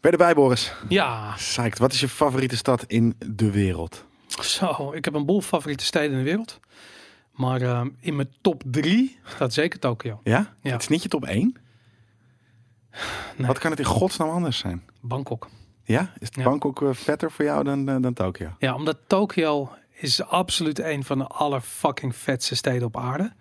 Ben je erbij, Boris? Ja, Psyched. Wat is je favoriete stad in de wereld? zo. Ik heb een boel favoriete steden in de wereld. Maar ehm, in mijn top drie staat zeker Tokio. Ja? Ja. Het is niet je top 1? Nee. Wat kan het in godsnaam anders zijn? Bangkok. Ja? Is Ja. Bangkok eh, vetter voor jou dan, dan, dan Tokio? Ja, omdat Tokio is absoluut een van de allerfucking vetste steden op aarde.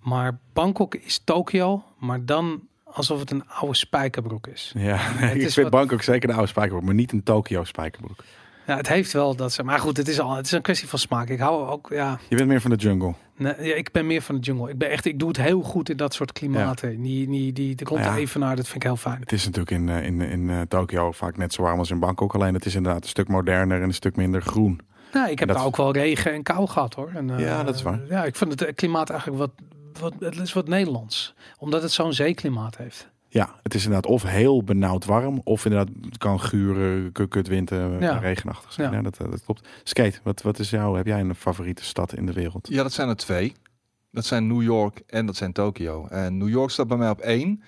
Maar Bangkok is Tokio, maar dan alsof het een oude spijkerbroek is. Ja, nee, ik is vind wat- Bangkok zeker een oude spijkerbroek, maar niet een Tokio spijkerbroek. Ja, het heeft wel dat ze. Maar goed, het is al. Het is een kwestie van smaak. Ik hou ook. Ja, Je bent meer van de jungle. nee, ja, ik ben meer van de jungle. Ik ben echt. Ik doe het heel goed in dat soort klimaten. Die, die, die, de rond Ja. de evenaar, dat vind ik heel fijn. Het is natuurlijk in, eh, in, in eh, Tokio vaak net zo warm als in Bangkok. Alleen het is inderdaad een stuk moderner en een stuk minder groen. Nou, ik heb daar ook wel regen en kou gehad hoor. En, eh, Ja, dat is waar. Ja, ik vind het eh, klimaat eigenlijk wat, wat. Het is wat Nederlands, omdat het zo'n zeeklimaat heeft. Ja, het is inderdaad of heel benauwd warm, of inderdaad het kan guren, kut, kut wind, eh, Ja. regenachtig zijn. Ja. Ja. dat, eh, dat klopt. Skate, wat, wat is jouw, heb jij een favoriete stad in de wereld? Ja, dat zijn er twee. Dat zijn New York en dat zijn Tokio. En New York staat bij mij op één.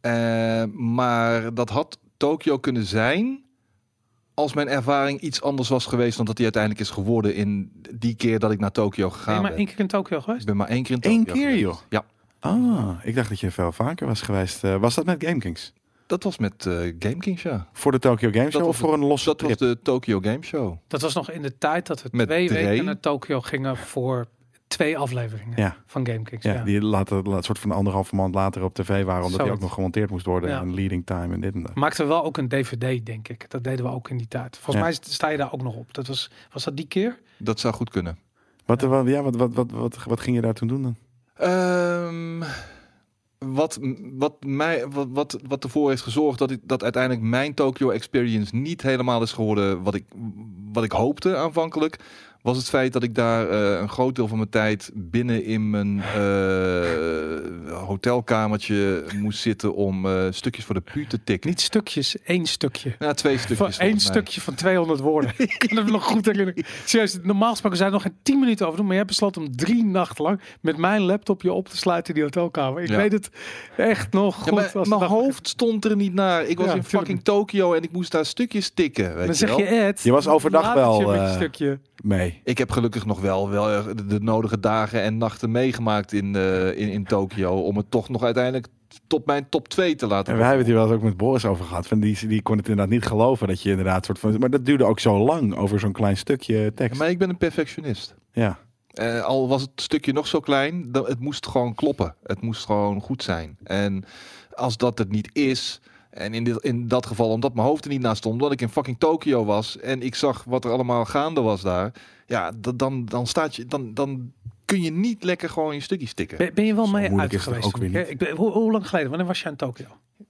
Eh, maar dat had Tokio kunnen zijn als mijn ervaring iets anders was geweest dan dat die uiteindelijk is geworden in die keer dat ik naar Tokio Ben gegaan je maar ben. één keer in Tokio Ik geweest? ben maar één keer in Tokio Eén keer, geweest. joh? Ja, Ah, ik dacht dat je veel vaker was geweest. Eh, was dat met GameKings? dat was met eh Game Kings, ja. Voor de Tokyo Game Show of voor een losse Dat trip? was de Tokyo Game Show. Dat was nog in de tijd dat we Met twee weken naar Tokio gingen voor twee afleveringen Ja. van GameKings. Ja, Ja, die later, la- soort van anderhalve maand later op tv waren, omdat die ook nog gemonteerd moest worden. Ja. En leading time en dit en dat. Maakten we wel ook een DVD, denk ik. Dat deden we ook in die tijd. Volgens Ja. mij sta je daar ook nog op. Dat was, was dat die keer? Dat zou goed kunnen. Wat, wat, ja, wat, wat, wat, wat, wat ging je daar toen doen dan? Ehm, wat, wat, mij, wat, wat, wat ervoor heeft gezorgd dat, ik, dat uiteindelijk mijn Tokyo Experience niet helemaal is geworden wat ik, wat ik hoopte aanvankelijk, was het feit dat ik daar eh, een groot deel van mijn tijd binnen in mijn eh, hotelkamertje moest zitten om eh, stukjes voor de pu te tikken. Niet stukjes, één stukje. Ja, twee Van stukjes. één mij. stukje van 200 woorden. ik kan het nog goed herinneren. Serieus, normaal gesproken zijn er nog geen 10 minuten over doen. Maar jij besloot om drie nachten lang met mijn laptopje op te sluiten in die hotelkamer. Ik Ja. weet het echt nog goed. Ja, maar als mijn hoofd stond er niet naar. Ik was Ja, in tuurlijk. fucking Tokio en ik moest daar stukjes tikken. Weet Dan zeg wel? je Ed. Je was overdag wel, je met je eh, stukje. mee. Ik heb gelukkig nog wel, wel de, de nodige dagen en nachten meegemaakt in, eh, in, in Tokio. Om het toch nog uiteindelijk tot mijn top 2 te laten En wij hebben het hier wel eens ook met Boris over gehad. Van die, die kon het inderdaad niet geloven dat je inderdaad soort van. Maar dat duurde ook zo lang over zo'n klein stukje tekst. Maar ik ben een perfectionist. Ja. Eh, al was het stukje nog zo klein, dan, het moest gewoon kloppen. Het moest gewoon goed zijn. En als dat het niet is, en in, dit, in dat geval omdat mijn hoofd er niet naast stond, omdat ik in fucking Tokio was en ik zag wat er allemaal gaande was daar, ja, dan, dan staat je, dan, dan kun je niet lekker gewoon je stukjes tikken. Ben, ben je wel Zo mee uit geweest? ook weer toen ik- niet. Ik ben, hoe, hoe lang geleden? Wanneer was jij in Tokio?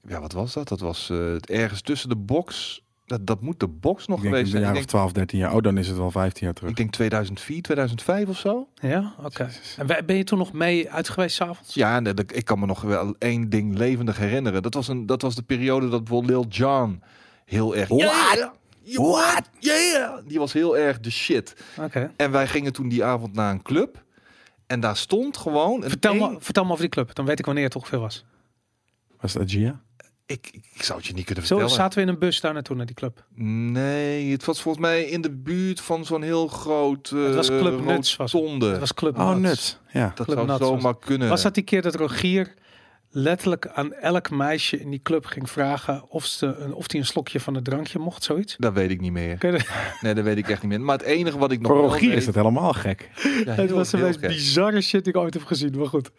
Ja, wat was dat? Dat was eh, ergens tussen de box. Dat, dat moet de box nog denk geweest een zijn. jaar Ik of denk, 12, 13 jaar. Oh, dan is het wel 15 jaar terug. ik denk 2004, 2005 of zo. Ja, oké. En ben- ben je toen nog mee uit geweest s'avonds? Ja, dat- ik kan me nog wel één ding levendig herinneren. Dat was, een, dat was de periode dat bijvoorbeeld Lil Jon heel erg... What? What? Yeah! Die was heel erg de shit. Oké. En wij gingen toen die avond naar een club. En daar stond gewoon... Een Vertel, me, vertel me over die club. Dan weet ik wanneer het ongeveer was. Was dat Gia? Ik, ik, zou het je niet kunnen Zo vertellen. zaten we in een bus daar naartoe, naar die club. Nee, het was volgens mij in de buurt van zo'n heel groot uh, Het was Club Nuts, was het. Het was Club Oh, Nuts. nuts. Ja. Dat Club zou Nuts was zomaar kunnen. Was dat die keer dat Rogier letterlijk aan elk meisje in die club ging vragen of ze een, of die een slokje van het drankje mocht, zoiets? Dat weet ik niet meer. Nee, dat weet ik echt niet meer. Maar het enige wat ik nog Voor Rogier is dat helemaal gek. Ja, Het was de meest bizarre shit die ik ooit heb gezien, maar goed.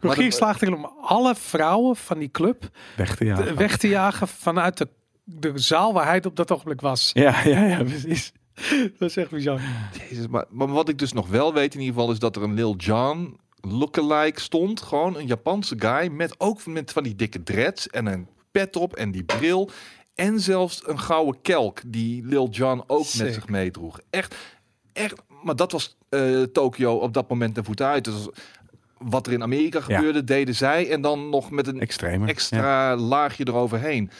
Rogier slaagde erin om alle vrouwen van die club Weg te jagen. weg te jagen vanuit de, de zaal waar hij op dat ogenblik was. Ja, ja, ja, precies. Dat is echt bizar. Jezus, maar, maar wat ik dus nog wel weet in ieder geval is dat er een Lil Jon lookalike stond. Gewoon een Japanse guy met ook met van die dikke dreads en een pet op en die bril. En zelfs een gouden kelk die Lil Jon ook Sick. met zich meedroeg. Echt, echt. Maar dat was eh Tokio op dat moment ten voet uit. Dus wat er in Amerika Ja. gebeurde, deden zij. En dan nog met een Extremer. Ja. extra laagje eroverheen.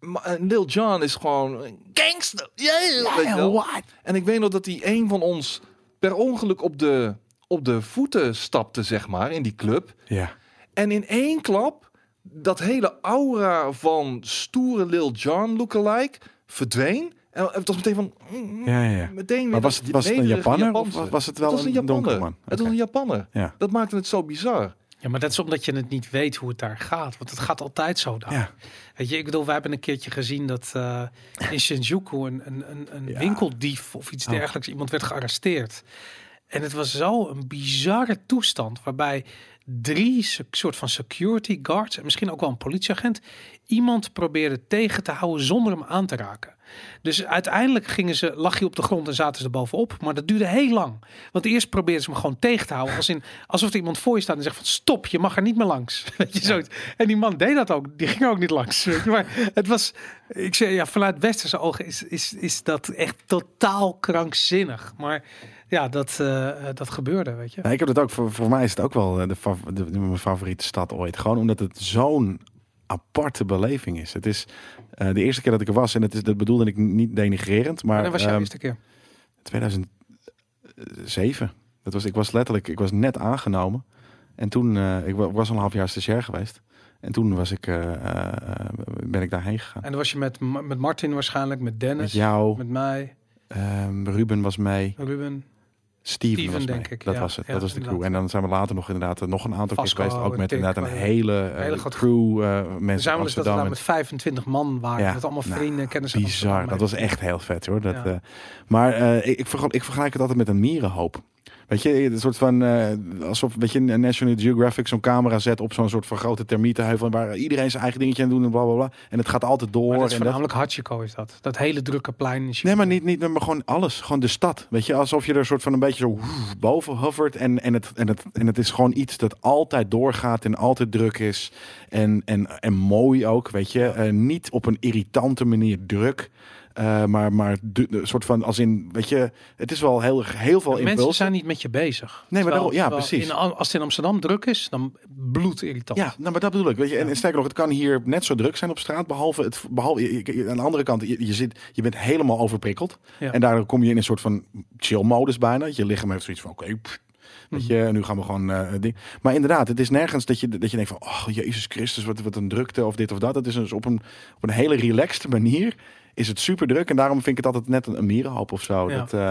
Maar eh, Lil Jon is gewoon een gangster. Yeah, wel. En ik weet nog dat hij een van ons per ongeluk op de, op de voeten stapte, zeg maar, in die club. Ja. En in één klap dat hele aura van stoere Lil Jon lookalike verdween. En het was meteen van... mm, Ja, ja, ja. Meteen Maar was het, was het een Japanner of Japanse- was- was het wel Het was een een Japanner. man? Het was een Japanner. Ja. Dat maakte het zo bizar. Ja, maar dat is omdat je het niet weet hoe het daar gaat. Want het gaat altijd zo daar. Ja. Weet je, ik bedoel, wij hebben een keertje gezien dat eh, in Shinjuku een, een, een, een Ja. winkeldief of iets Oh. dergelijks, iemand werd gearresteerd. En het was zo een bizarre toestand waarbij drie soort van security guards en misschien ook wel een politieagent iemand probeerde tegen te houden zonder hem aan te raken. Dus uiteindelijk gingen ze, lag je op de grond en zaten ze er bovenop. Maar dat duurde heel lang. Want eerst probeerden ze hem gewoon tegen te houden. Als in, alsof er iemand voor je staat en zegt van stop, je mag er niet meer langs. Weet je, zoiets. En die man deed dat ook. Die ging ook niet langs. Weet je. Maar het was, ik zeg ja, vanuit westerse ogen is, is, is dat echt totaal krankzinnig. Maar ja, dat, eh, dat gebeurde, weet je. Ik heb het ook, voor, voor mij is het ook wel eh, de, de, de- mijn favoriete stad ooit. Gewoon omdat het zo'n aparte beleving is. Het is eh, de eerste keer dat ik er was, en het is, dat bedoelde ik niet denigrerend, maar dat was jouw ehm, eerste keer. 2007. Dat was, ik was letterlijk, ik was net aangenomen. En toen, eh, ik wa- was al een half jaar stagiair geweest. En toen was ik, eh, eh, eh, ben ik daarheen gegaan. En dan was je met, met Martin waarschijnlijk, met Dennis, Met jou, met mij, ehm, Ruben was mee, Ruben. Steven, Steven, was denk ik, dat ja. was het, Ja, dat was de crew. inderdaad. En dan zijn we later nog inderdaad eh, nog een aantal keer geweest. Ook met inderdaad een maar- hele, eh, hele grote crew eh We mensen zijn dat we Amsterdam. daar en- met 25 man waren. Ja, met allemaal nou, vrienden en kennissen. Bizar, dat was echt heel vet hoor. Dat, eh, maar eh, ik, ik vergelijk het altijd met een mierenhoop. Weet je, een soort van, eh, alsof weet je, een National Geographic zo'n camera zet op zo'n soort van grote termietenheuvel waar iedereen zijn eigen dingetje aan doen en bla bla bla. En het gaat altijd door. Maar dat is en dat- voornamelijk Hachiko is dat. Dat hele drukke plein. in Nee, maar niet, niet, maar gewoon alles. Gewoon de stad. Weet je, alsof je er een soort van een beetje zo woef, boven hovert. En, en, het, en, het, en het is gewoon iets dat altijd doorgaat en altijd druk is. En, en, en mooi ook, weet je. Eh, niet op een irritante manier druk. Eh, maar maar de, de soort van als in, weet je, het is wel heel, heel veel De Mensen zijn niet met je bezig. maar Terwijl- daarom- ja, precies. in- als het in Amsterdam druk is, dan bloedirritant. Ja, nou, maar dat bedoel ik. Weet je, en, en sterker nog, het kan hier net zo druk zijn op straat, behalve het, behalve je- je- aan de andere kant, je, je zit, je bent helemaal overprikkeld, Ja. en daardoor kom je in een soort van chill-modus bijna. Je lichaam heeft zoiets van, oké, pff, weet je, nu gaan we gewoon eh, ding. Maar inderdaad, het is nergens dat je dat je denkt van, oh Jezus Christus, wat, wat een drukte of dit of dat. Het is dus op een op een hele relaxed manier. Is het super druk en daarom vind ik het altijd net een, een mierenhoop of zo. Ja. Dat, eh,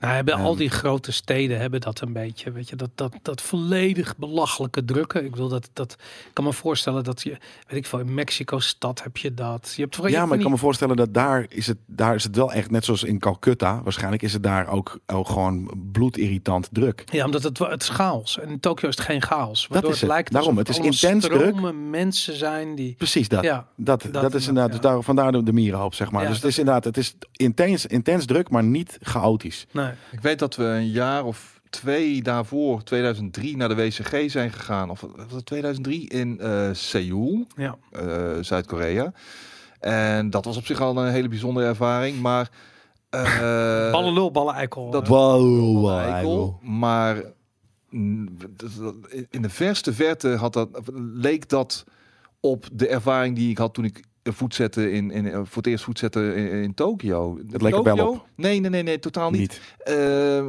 Nou, hebben al die grote steden hebben dat een beetje. Weet je, dat, dat, dat volledig belachelijke drukken. Ik bedoel, dat, dat ik kan me voorstellen dat je, weet ik veel, in Mexico-stad heb je dat. Je hebt, ja, maar ik kan me voorstellen dat daar is het, daar is het wel echt net zoals in Calcutta. Waarschijnlijk is het daar ook, ook gewoon bloedirritant druk. Ja, omdat het, het is chaos. En in Tokio is het geen chaos. Waardoor is het lijkt Daarom, het is intens druk. mensen zijn die... Precies dat. Ja, Dat, dat, dat is inderdaad, dus ja. daar, vandaar de, de mierenhoop, zeg maar. Ja, dus het dat- is inderdaad, het is intens, intens druk, maar niet chaotisch. nee. Ik weet dat we een jaar of twee daarvoor, 2003, naar de WCG zijn gegaan. Of was het 2003 in eh Seoul, Ja. eh, Zuid-Korea. En dat was op zich al een hele bijzondere ervaring. Maar eh, ballen lul, ballen eikel. dat Wow, eikel, maar mm, in de verste verte had dat, leek dat op de ervaring die ik had toen ik voet zette in, in voor het eerst voet zette in, in Tokio. Het leek er wel op. Nee, nee, nee, nee, totaal niet. Niet. Eh,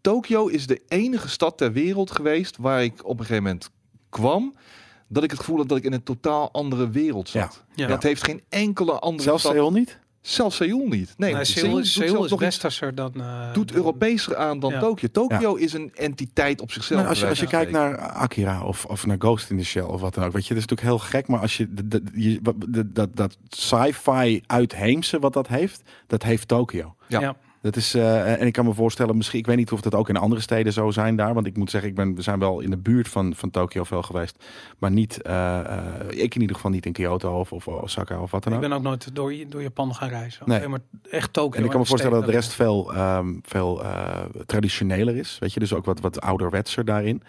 Tokio is de enige stad ter wereld geweest waar ik op een gegeven moment kwam. Dat ik het gevoel had dat ik in een totaal andere wereld zat. Ja. Dat heeft geen enkele andere Zelfs stad. Seoul niet? Zelfs Seoul niet. Nee, nee, Seoul, Seoul, doet is- zelfs is nog iets- westerser dan... eh, doet Europeeser aan dan Ja. Tokio. Tokio is een entiteit op zichzelf. Nou, als je, als je kijkt naar Akira of, of naar Ghost in the Shell of wat dan ook. Weet je, dat is natuurlijk heel gek. Maar als je, de- dat, dat sci-fi uitheemse wat dat heeft, dat heeft Tokio. Ja. Dat is, eh, en ik kan me voorstellen, misschien, ik weet niet of dat ook in andere steden zo zijn daar. Want ik moet zeggen, ik ben, we zijn wel in de buurt van, van Tokio veel geweest. Maar niet, eh, eh, ik in ieder geval niet in Kyoto of, of Osaka of wat dan Ik ook. ben ook nooit door, door Japan gaan reizen. Nee. Maar echt Tokio. En ik kan me voorstellen dat de rest veel, ehm, veel traditioneler is. Weet je, dus ook wat, wat ouderwetser daarin.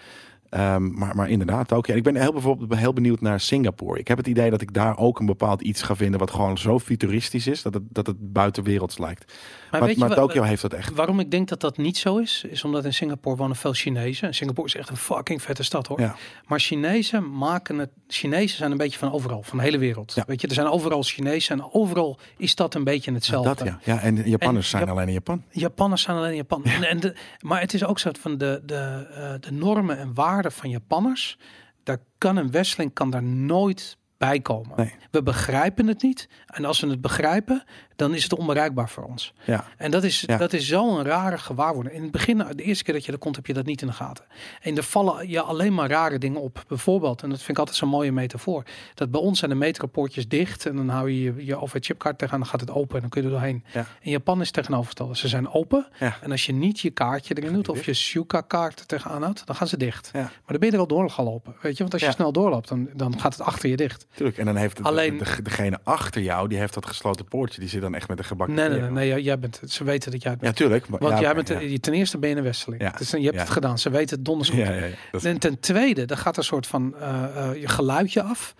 Ehm, maar, maar inderdaad ook. Ja, ik ben heel, bijvoorbeeld heel benieuwd naar Singapore. Ik heb het idee dat ik daar ook een bepaald iets ga vinden wat gewoon zo futuristisch is dat het, dat het buitenwerelds lijkt. Maar, maar wa- Tokio heeft dat echt. Waarom ik denk dat dat niet zo is, is omdat in Singapore wonen veel Chinezen. En Singapore is echt een fucking vette stad hoor. Ja. Maar Chinezen maken het. Chinezen zijn een beetje van overal, van de hele wereld. Ja. Weet je, er zijn overal Chinezen en overal is dat een beetje hetzelfde. Dat ja. ja. En Japanners En zijn Jap- alleen in Japan. Japanners zijn alleen in Japan. En, en de, maar het is ook zo van de, de, eh, de normen en waarden van Japanners. daar kan een Westling kan daar nooit bij komen. Nee. We begrijpen het niet. En als we het begrijpen, dan is het onbereikbaar voor ons. Ja. En dat is, Ja. dat is zo'n rare gewaarwording. In het begin, de eerste keer dat je er komt, heb je dat niet in de gaten. En er vallen je alleen maar rare dingen op. Bijvoorbeeld, en dat vind ik altijd zo'n mooie metafoor. Dat bij ons zijn de metropoortjes dicht. En dan hou je je, je OV-chipkaart tegen en dan gaat het open. En dan kun je er doorheen. Ja. In Japan is het tegenovergestelde. Ze zijn open. En als je niet je kaartje erin doet, of je Shuka-kaart tegenaan houdt, dan gaan ze dicht. Maar dan ben je er al doorgelopen. Weet je, want als je snel doorloopt, dan, dan gaat het achter je dicht. Tuurlijk. En dan heeft het, Alleen- de, degene achter jou, die heeft dat gesloten poortje. Die zit dan echt met een gebakken Nee, nee, nee, nee, jij- bent het. Ze weten dat jij het Ja, bent. tuurlijk. Maar, Want ja, jij bent, ja. ten eerste ben je een westerling. Ja. Dus je hebt Ja. het gedaan. Ze weten het donders goed. Ja, ja, ja. Dat En ten tweede, er gaat een soort van eh, je geluidje af.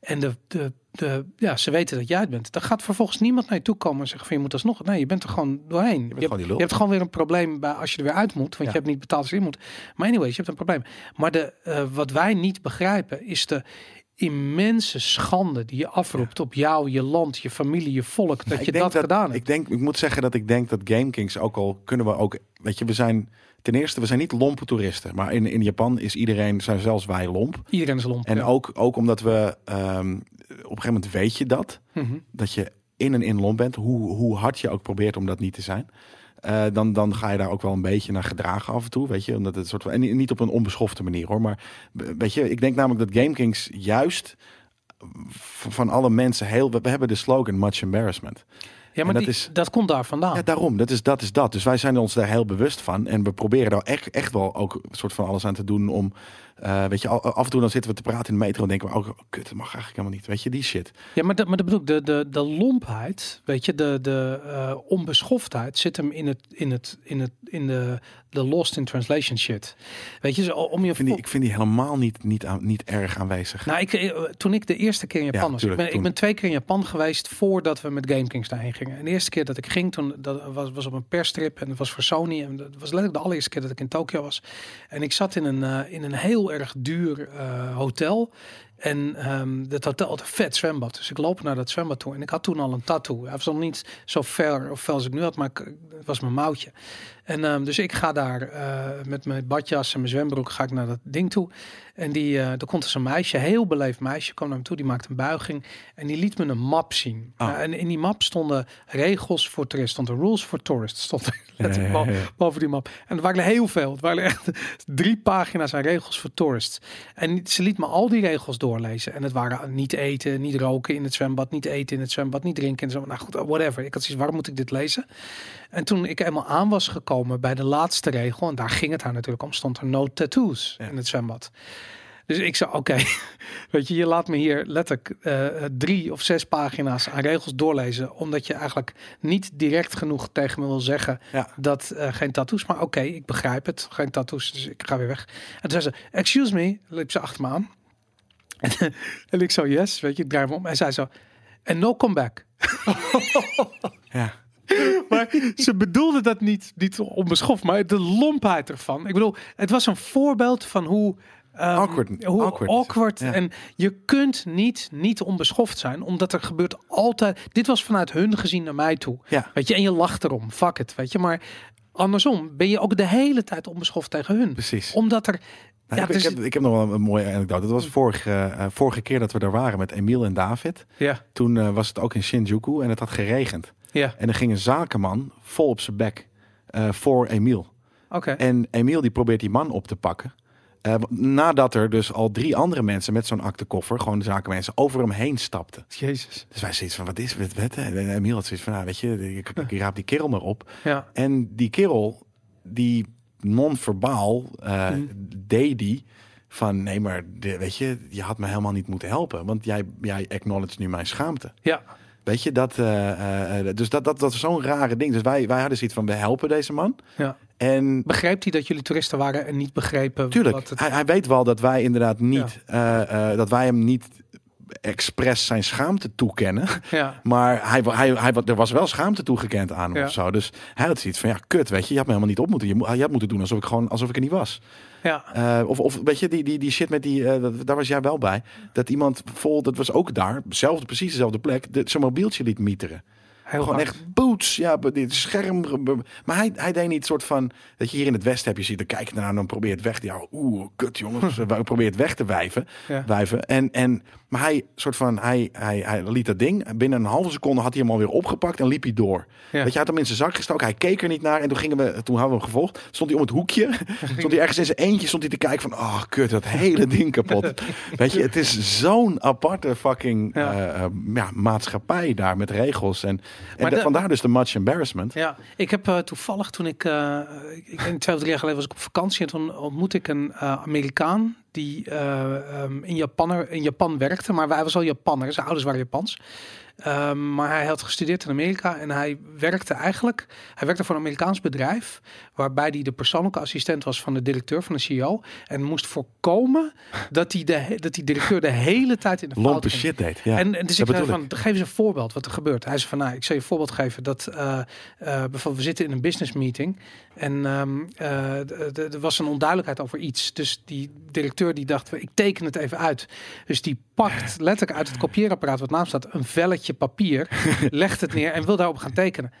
En de, de, de, ja, ze weten dat jij het bent. Dan gaat vervolgens niemand naar je toe komen en zeggen van je moet alsnog. Nee, je bent er gewoon doorheen. Je, gewoon hebt, je hebt gewoon weer een probleem bij als je er weer uit moet. Want Ja. je hebt niet betaald als je in moet. Maar anyways, je hebt een probleem. Maar de, eh, wat wij niet begrijpen is de immense schande die je afroept op jou, je land, je familie, je volk. Dat Nou, je ik denk dat, gedaan hebt. Ik, denk, ik moet zeggen dat ik denk dat GameKings ook al kunnen we ook... Weet je, we zijn... Ten eerste, we zijn niet lompe toeristen. Maar in, in Japan is iedereen, zijn zelfs wij lomp. Iedereen is lomp. En ja. ook, ook omdat we... ehm, op een gegeven moment weet je dat. Mhm. Dat je in en in lomp bent. Hoe, hoe hard je ook probeert om dat niet te zijn. Eh, dan, dan ga je daar ook wel een beetje naar gedragen af en toe. Weet je, omdat het soort van, en niet op een onbeschofte manier hoor. Maar weet je, ik denk namelijk dat GameKings juist van alle mensen heel. We we hebben de slogan much embarrassment. Ja, maar dat die- is- dat komt daar vandaan. Ja, daarom. Dat is, dat is dat. Dus wij zijn ons daar heel bewust van. En we proberen daar echt, echt wel ook een soort van alles aan te doen om. Eh, weet je, af en toe dan zitten we te praten in de metro en denken we oh, kut, dat mag eigenlijk helemaal niet. Weet je, die shit. Ja, maar dat, maar dat bedoel ik, de, de, de lompheid, weet je, de, de eh, onbeschoftheid zit hem in, het, in, het, in, het, in de, de lost in translation shit. Weet je, zo om je... Vind die, ik vind die helemaal niet, niet, aan, niet erg aanwezig. Nou, ik, eh, toen ik de eerste keer in Japan Ja, was, tuurlijk, ik, ben, toen. ik ben twee keer in Japan geweest voordat we met GameKings daarheen gingen. En de eerste keer dat ik ging, toen dat was, was op een perstrip en het was voor Sony. En dat was letterlijk de allereerste keer dat ik in Tokio was. En ik zat in een, eh, in een heel erg duur eh, hotel. En ehm dat hotel had een vet zwembad. Dus ik loop naar dat zwembad toe. En ik had toen al een tattoo. Hij was nog niet zo ver of fel als ik nu had, maar ik, het was mijn mouwtje. En ehm, dus ik ga daar eh, met mijn badjas en mijn zwembroek ga ik naar dat ding toe. En die, eh er komt dus een meisje, heel beleefd meisje, kwam naar me toe. Die maakte een buiging en die liet me een map zien. Oh. Nou, en in die map stonden regels voor toeristen. Stond er rules for tourists. Stond er letterlijk Ja, ja, bo- ja. boven die map. En er waren er heel veel. Het waren echt drie pagina's aan regels voor tourists. En ze liet me al die regels doorlezen. En het waren niet eten, niet roken in het zwembad, niet eten in het zwembad, niet drinken in het zwembad. Nou goed, whatever. Ik had zoiets, waarom moet ik dit lezen? En toen ik eenmaal aan was gekomen bij de laatste regel, en daar ging het haar natuurlijk om, stond er no tattoos Ja. in het zwembad. Dus ik zei, oké, weet je, je laat me hier letterlijk eh, drie of zes pagina's aan regels doorlezen, omdat je eigenlijk niet direct genoeg tegen me wil zeggen Ja. dat eh, geen tattoos, maar oké, ik begrijp het, geen tattoos, dus ik ga weer weg. En toen zei ze, excuse me, liep ze achter me aan. En, en ik zo, yes, weet je, ik draai me om. En zij zo, en no comeback. Ja. Maar ze bedoelde dat niet, niet onbeschoft, maar de lompheid ervan. Ik bedoel, het was een voorbeeld van hoe... ehm, Awkward. Hoe Awkward. awkward. Ja. En je kunt niet, niet onbeschoft zijn, omdat er gebeurt altijd... Dit was vanuit hun gezien naar mij toe. Ja. Weet je, en je lacht erom. Fuck it, weet je. Maar andersom ben je ook de hele tijd onbeschoft tegen hun. Precies. Omdat er... Nou, ja, ik, dus- ik, heb, ik heb nog wel een mooie anekdote. Dat was vorige, eh, vorige keer dat we daar waren met Emiel en David. ja, Toen eh, was het ook in Shinjuku en het had geregend. Ja, En er ging een zakenman vol op zijn bek eh, voor Emiel. oké. En Emiel die probeert die man op te pakken. Eh, nadat er dus al drie andere mensen met zo'n aktekoffer, gewoon de zakenmensen, over hem heen stapten. Jezus. Dus wij zoiets van, wat is het? Wat, En Emiel had zoiets van, nou, weet je, ik, ik raap die kerel maar op. Ja, En die kerel, die non-verbaal, eh, Mhm. deed die van, nee, maar de, weet je, je had me helemaal niet moeten helpen. Want jij, jij acknowledge nu mijn schaamte. ja, Weet je, dat, eh, eh, eh, dus dat, dat, dat is zo'n rare ding. Dus wij, wij hadden zoiets van, we helpen deze man. ja. En Begreep hij dat jullie toeristen waren en niet begrepen Tuurlijk, wat het... hij, hij weet wel dat wij inderdaad niet, dat wij hem niet expres zijn schaamte toekennen. Ja, Maar hij, hij, hij, er was wel schaamte toegekend aan Ja. of zo. Dus hij had zoiets van, ja, kut, weet je, je had me helemaal niet op moeten. Je, je had moeten doen alsof ik gewoon, alsof ik er niet was. ja, Eh, of, of weet je, die, die, die shit met die, eh, daar was jij wel bij. Dat iemand vol, dat was ook daar, zelfde, precies dezelfde plek, de, zijn mobieltje liet mieteren. Heel Gewoon hard. echt boots, ja, dit scherm. Maar hij, hij deed niet soort van, dat je hier in het westen heb je ziet, dan kijk je naar en dan probeert het weg. Ja, oeh, kut jongens, we probeert het weg te wijven. Ja. wijven. En, en, maar hij, soort van, hij, hij, hij liet dat ding, binnen een halve seconde had hij hem alweer opgepakt en liep hij door. Ja. Weet je, had hem in zijn zak gestoken, hij keek er niet naar en toen gingen we, toen hadden we hem gevolgd, stond hij om het hoekje, stond hij ergens in zijn eentje, stond hij te kijken van, oh kut, dat hele ding kapot. Weet je, het is zo'n aparte fucking Ja. eh, eh, ja, maatschappij daar met regels en Maar de- de- vandaar dus de much embarrassment. Ja, ik heb eh, toevallig toen ik, eh ik twee of drie jaar geleden was ik op vakantie en toen ontmoette ik een eh, Amerikaan die eh, ehm, in, Japan, in Japan werkte, maar hij was al Japanner, zijn ouders waren Japans. Ehm, maar hij had gestudeerd in Amerika en hij werkte eigenlijk, hij werkte voor een Amerikaans bedrijf, waarbij hij de persoonlijke assistent was van de directeur, van de CEO, en moest voorkomen dat hij de, dat die directeur de hele tijd in de fout Lompe ging. shit deed. Ja, en, en dus dat ik zei van, geef eens een voorbeeld wat er gebeurt. Hij zei van, nou, ik zal je een voorbeeld geven dat eh, eh, bijvoorbeeld we zitten in een business meeting en ehm, eh, er was een onduidelijkheid over iets. Dus die directeur die dacht, ik teken het even uit. Dus die pakt letterlijk uit het kopieerapparaat wat naam staat een velletje papier, legt het neer en wil daarop gaan tekenen.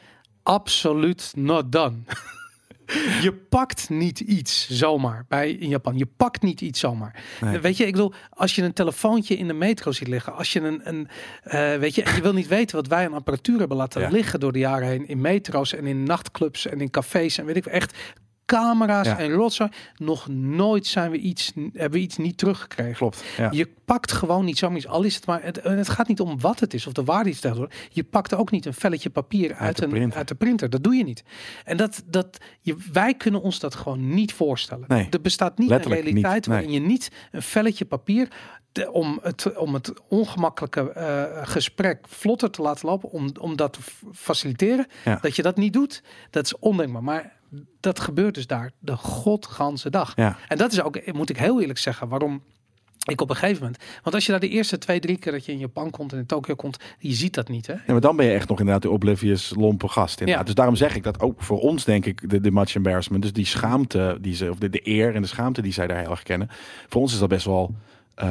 Absoluut not done. Je pakt niet iets zomaar bij in Japan. Je pakt niet iets zomaar. Nee. Weet je, ik bedoel, als je een telefoontje in de metro ziet liggen, als je een, een eh, weet je, je wil niet weten wat wij aan apparatuur hebben laten Ja. liggen door de jaren heen in metro's en in nachtclubs en in cafés en weet ik echt camera's Ja. en rotzooi. Nog nooit zijn we iets, hebben we iets niet teruggekregen. Klopt. Ja. Je pakt gewoon niet zomaar iets, al is het maar, het, en het gaat niet om wat het is of de waarde iets tegenwoor. Je pakt ook niet een velletje papier uit, de een, printer. uit de printer. Dat doe je niet. En dat, dat je, wij kunnen ons dat gewoon niet voorstellen. Nee, er bestaat niet een realiteit niet, nee. waarin je niet een velletje papier de- om, het, om het ongemakkelijke eh, gesprek vlotter te laten lopen, om, om dat te faciliteren. Ja. Dat je dat niet doet, dat is ondenkbaar. Maar dat gebeurt dus daar de godganse dag. Ja. En dat is ook, moet ik heel eerlijk zeggen, waarom ik op een gegeven moment. Want als je daar de eerste twee, drie keer dat je in Japan komt en in Tokio komt, je ziet dat niet. Hè? Ja, maar dan ben je echt nog inderdaad de oblivious lompe gast. Inderdaad. Ja. Dus daarom zeg ik dat ook voor ons denk ik de, de much embarrassment. Dus die schaamte die ze, of de, de eer en de schaamte die zij daar heel erg kennen. Voor ons is dat best wel eh,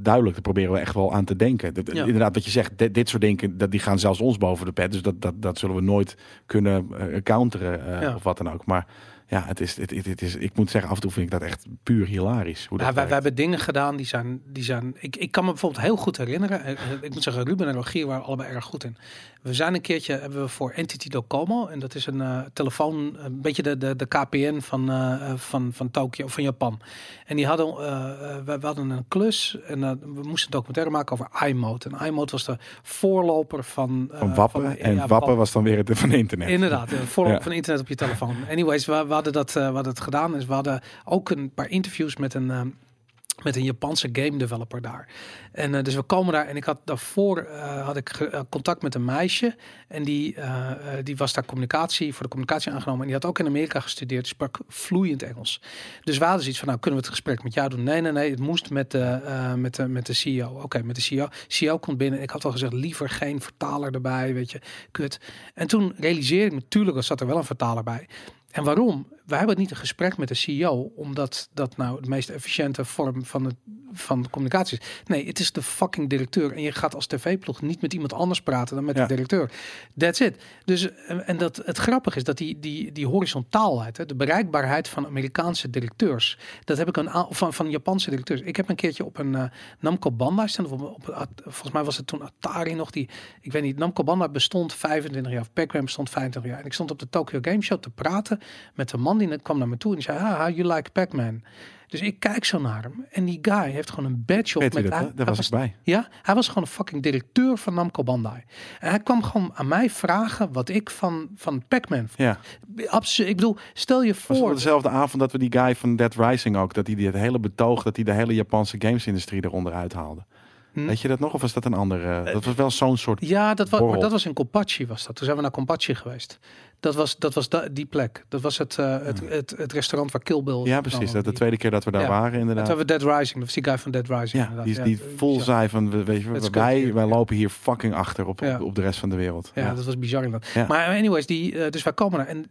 duidelijk. Daar proberen we echt wel aan te denken. Dat- Ja. Inderdaad, wat je zegt, dit, dit soort dingen, dat, die gaan zelfs ons boven de pet. Dus dat, dat, dat zullen we nooit kunnen eh, counteren eh, Ja. of wat dan ook. Maar ja, het is, het, het, het is, ik moet zeggen, af en toe vind ik dat echt puur hilarisch. Hoe dat Ja, wij, hebben dingen gedaan die zijn, die zijn. Ik, ik kan me bijvoorbeeld heel goed herinneren. eh, eh, Ik moet zeggen, Ruben en Rogier waren allebei erg goed in. We zijn een keertje hebben we voor Entity Docomo en dat is een eh, telefoon, een beetje de, de, de KPN van, eh, van, van Tokio of van Japan. En die hadden, we, we hadden een klus en we moesten een documentaire maken over iMode. En iMode was de voorloper van, van Wappen. van- en ja, Wappen was dan weer het van internet. Inderdaad, een voorloper Ja. van internet op je telefoon. Anyways, we, we hadden dat eh, hadden het gedaan. Dus we hadden ook een paar interviews met een, eh, met een Japanse game developer daar. En eh, dus we komen daar en ik had daarvoor had ik contact met een meisje en die, die was daar communicatie voor de communicatie aangenomen en die had ook in Amerika gestudeerd, die sprak vloeiend Engels. Dus we hadden zoiets van, nou kunnen we het gesprek met jou doen? Nee, nee, nee, het moest met de, met de, met de CEO. Oké, met de CEO. CEO komt binnen. Ik had al gezegd, liever geen vertaler erbij, weet je, kut. En toen realiseerde ik natuurlijk zat er wel een vertaler bij. En waarom? Wij hebben niet een gesprek met de CEO, omdat dat nou de meest efficiënte vorm van, het, van de communicatie is. Nee, het is de fucking directeur. En je gaat als tv-ploeg niet met iemand anders praten dan met Ja. de directeur. That's it. Dus, en dat, het grappige is dat die, die, die horizontaalheid, hè, de bereikbaarheid van Amerikaanse directeurs, dat heb ik een van, van Japanse directeurs. Ik heb een keertje op een eh, Namco Bandai staan, op, op, volgens mij was het toen Atari nog, die, ik weet niet, Namco Bandai bestond 25 jaar, of Pac-Man bestond 25 jaar. En ik stond op de Tokyo Game Show te praten met een man die kwam naar me toe en zei, ah, how you like Pac-Man? Dus ik kijk zo naar hem en die guy heeft gewoon een badge op Weet met dat? hij-? Daar was ik bij. ja, hij was gewoon een fucking directeur van Namco Bandai. En hij kwam gewoon aan mij vragen wat ik van, van Pac-Man vond. Ja. Absoluut. Ik bedoel, stel je Was voor. op dezelfde avond dat we die guy van Dead Rising ook, dat hij die het hele betoog, dat hij de hele Japanse gamesindustrie eronder uithaalde. Hm. Weet je dat nog? Of was dat een andere? dat was wel zo'n soort. Ja, dat was, maar dat was in Compachi was dat. Toen zijn we naar Compachi geweest. Dat was, dat was da- die plek. Dat was het, eh, het, het, het restaurant waar Kill Bill... Ja, precies. Dat de tweede keer dat we daar Ja. waren, Dat inderdaad. hebben we Dead Rising. Dat was die guy van Dead Rising. Ja, die, die Ja, vol zei van, we- weet je, wij, go. wij lopen hier fucking achter op, op, op de rest van de wereld. Ja, dat was bizar inderdaad. Maar anyways, die, eh, dus wij komen er en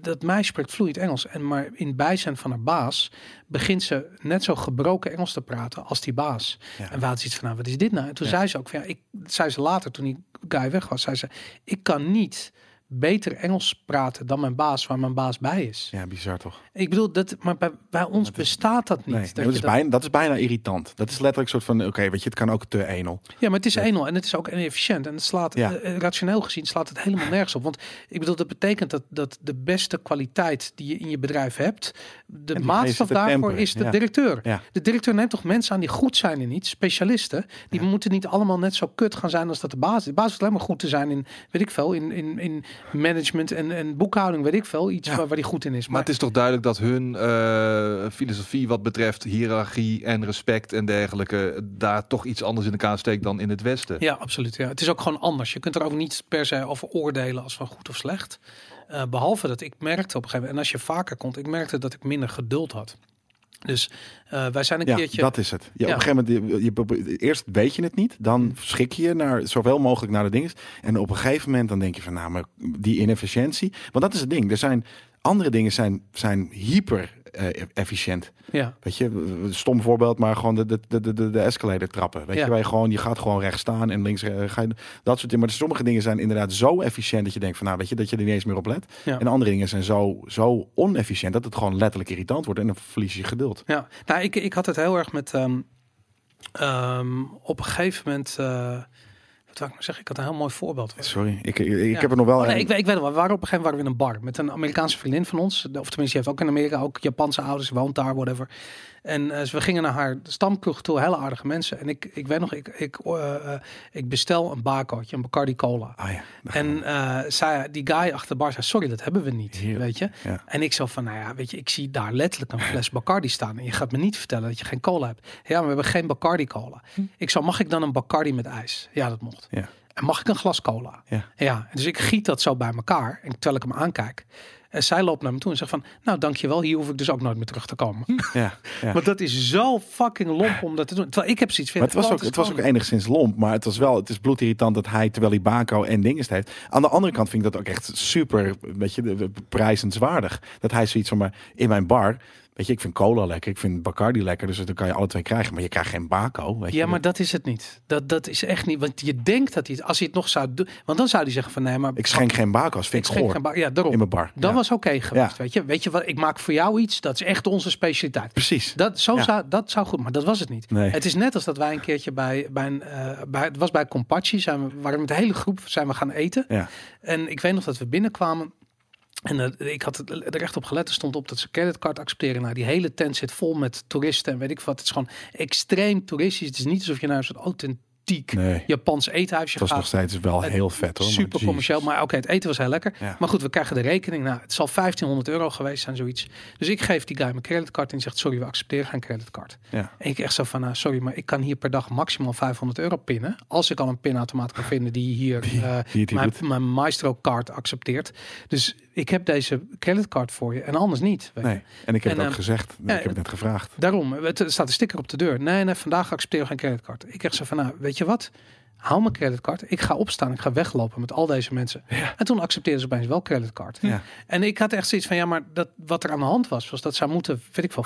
dat meisje spreekt vloeiend Engels. En maar in bijzijn van haar baas begint ze net zo gebroken Engels te praten als die baas. En we hadden iets van, nou, wat is dit nou? En toen zei ze ook van, ja, ik, zei ze later toen die guy weg was, zei ze, ik kan niet beter Engels praten dan mijn baas, waar mijn baas bij is. Ja, bizar toch? Ik bedoel, dat, maar bij, bij ons dat bestaat dat niet. Nee, dat is dat- bijna, dat is bijna irritant. Dat is letterlijk een soort van, oké, weet je, het kan ook te enel. Ja, maar het is eenmaal en het is ook inefficiënt. En het slaat, Ja. eh, eh, rationeel gezien, slaat het helemaal nergens op. Want ik bedoel, dat betekent dat, dat de beste kwaliteit die je in je bedrijf hebt, de maatstaf daarvoor temperen, is de ja. directeur. Ja. De directeur neemt toch mensen aan die goed zijn in iets, specialisten. Die moeten niet allemaal net zo kut gaan zijn als dat de baas is. De baas is alleen maar goed te zijn in, weet ik veel, in, in, in management en, en boekhouding, weet ik veel. Iets Ja. waar, waar die goed in is. Maar het is toch duidelijk dat hun eh, filosofie wat betreft hiërarchie en respect en dergelijke daar toch iets anders in elkaar steekt dan in het Westen. Ja, absoluut. Ja. Het is ook gewoon anders. Je kunt er ook niet per se over oordelen als van goed of slecht. Eh, behalve dat ik merkte op een gegeven moment, en als je vaker komt, ik merkte dat ik minder geduld had. Dus eh, wij zijn een Ja, keertje. dat is het. Ja, Ja. Op een gegeven moment, je, je, eerst weet je het niet, dan schik je naar zoveel mogelijk naar de dingen. En op een gegeven moment dan denk je van, nou, maar die inefficiëntie. Want dat is het ding. Er zijn andere dingen zijn, zijn hyper eh, efficiënt. ja, Weet je, stom voorbeeld, maar gewoon de, de, de, de, de escalator trappen. Weet Ja. je, waar je gewoon, je gaat gewoon recht staan en links eh, ga je dat soort dingen. Maar sommige dingen zijn inderdaad zo efficiënt dat je denkt van, nou, weet je, dat je er niet eens meer op let. Ja. En andere dingen zijn zo, zo onefficiënt dat het gewoon letterlijk irritant wordt en dan verlies je geduld. ja. Nou, ik, ik had het heel erg met. ehm, op een gegeven moment. eh, wou ik had een heel mooi voorbeeld. Sorry, ik, ik, ik Ja. heb er nog wel Oh, nee, een- ik, weet- ik weet wel. We waren op een gegeven moment waren we in een bar met een Amerikaanse vriendin van ons. Of tenminste, die heeft ook in Amerika ook Japanse ouders, woont daar, whatever. En eh, dus we gingen naar haar stamkroeg toe, hele aardige mensen. En ik, ik weet nog, ik, ik, eh, ik bestel een barcootje, een Bacardi Cola. Ah ja. En zei, die guy achter de bar zei, sorry, dat hebben we niet, weet je. Ja. En ik zo van, nou ja, weet je, ik zie daar letterlijk een fles Bacardi staan. En je gaat me niet vertellen dat je geen cola hebt. Ja, maar we hebben geen Bacardi cola. Ik zo, mag ik dan een Bacardi met ijs? Ja, dat mocht. Ja. En mag ik een glas cola? Ja. Ja, dus ik giet dat zo bij elkaar. En terwijl ik hem aankijk. En zij loopt naar me toe en zegt van... Nou, dankjewel. Hier hoef ik dus ook nooit meer terug te komen. Ja, ja. Want dat is zo fucking lomp om dat te doen. Terwijl ik heb zoiets van... Maar het was, ook, het was ook enigszins lomp, maar het was wel, het is bloedirritant dat hij, terwijl hij Baco en dingen heeft. Aan de andere kant vind ik dat ook echt super, weet je, prijzenswaardig. Dat hij zoiets van, maar in mijn bar, weet je, ik vind cola lekker, ik vind Bacardi lekker, dus dan kan je alle twee krijgen, maar je krijgt geen Baco, weet je. Ja, maar dat is het niet. Dat, dat is echt niet. Want je denkt dat hij... Als hij het nog zou doen... Want dan zou hij zeggen van... Nee, maar... Ik schenk geen Baco's, ik vind ik schenk goor, geen Ja, daarom. in mijn bar. Dat Ja, was oké geweest, Ja. weet je. Weet je wat? Ik maak voor jou iets. Dat is echt onze specialiteit. Precies. Dat, zo Ja. zou, dat zou goed, maar dat was het niet. Nee. Het is net als dat wij een keertje bij, bij een, eh, bij, het was bij Compachi, zijn we, waren met de hele groep zijn we gaan eten. Ja. En ik weet nog dat we binnenkwamen. En eh, ik had er echt op gelet. Er stond op dat ze creditcard accepteren. Nou, die hele tent zit vol met toeristen en weet ik wat. Het is gewoon extreem toeristisch. Het is niet alsof je naar een soort authentiek Nee, Japans eethuisje het was gaat. nog steeds wel Het- heel vet hoor. maar Super jeez. commercieel, maar oké, het eten was heel lekker. Ja. Maar goed, we krijgen de rekening. Nou, het zal 1500 euro geweest zijn, zoiets. Dus ik geef die guy mijn creditcard en zegt, sorry, we accepteren geen creditcard. Ja. En ik echt zo van, nou, sorry, maar ik kan hier per dag maximaal 500 euro pinnen. Als ik al een pinautomaat kan vinden die hier Die- eh, die mijn, mijn Maestro-card accepteert. Dus ik heb deze creditcard voor je en anders niet. weet je. Nee, en ik heb En, het ook eh, gezegd, ik heb het net gevraagd. Daarom, het staat een sticker op de deur. Nee, nee, vandaag accepteer ik geen creditcard. Ik echt zo van, nou, weet je wat? Hou mijn creditcard. Ik ga opstaan. Ik ga weglopen met al deze mensen. En toen accepteerden ze opeens wel creditcard. Ja. En ik had echt zoiets van, ja, maar dat, wat er aan de hand was, was dat zij moeten, weet ik wel,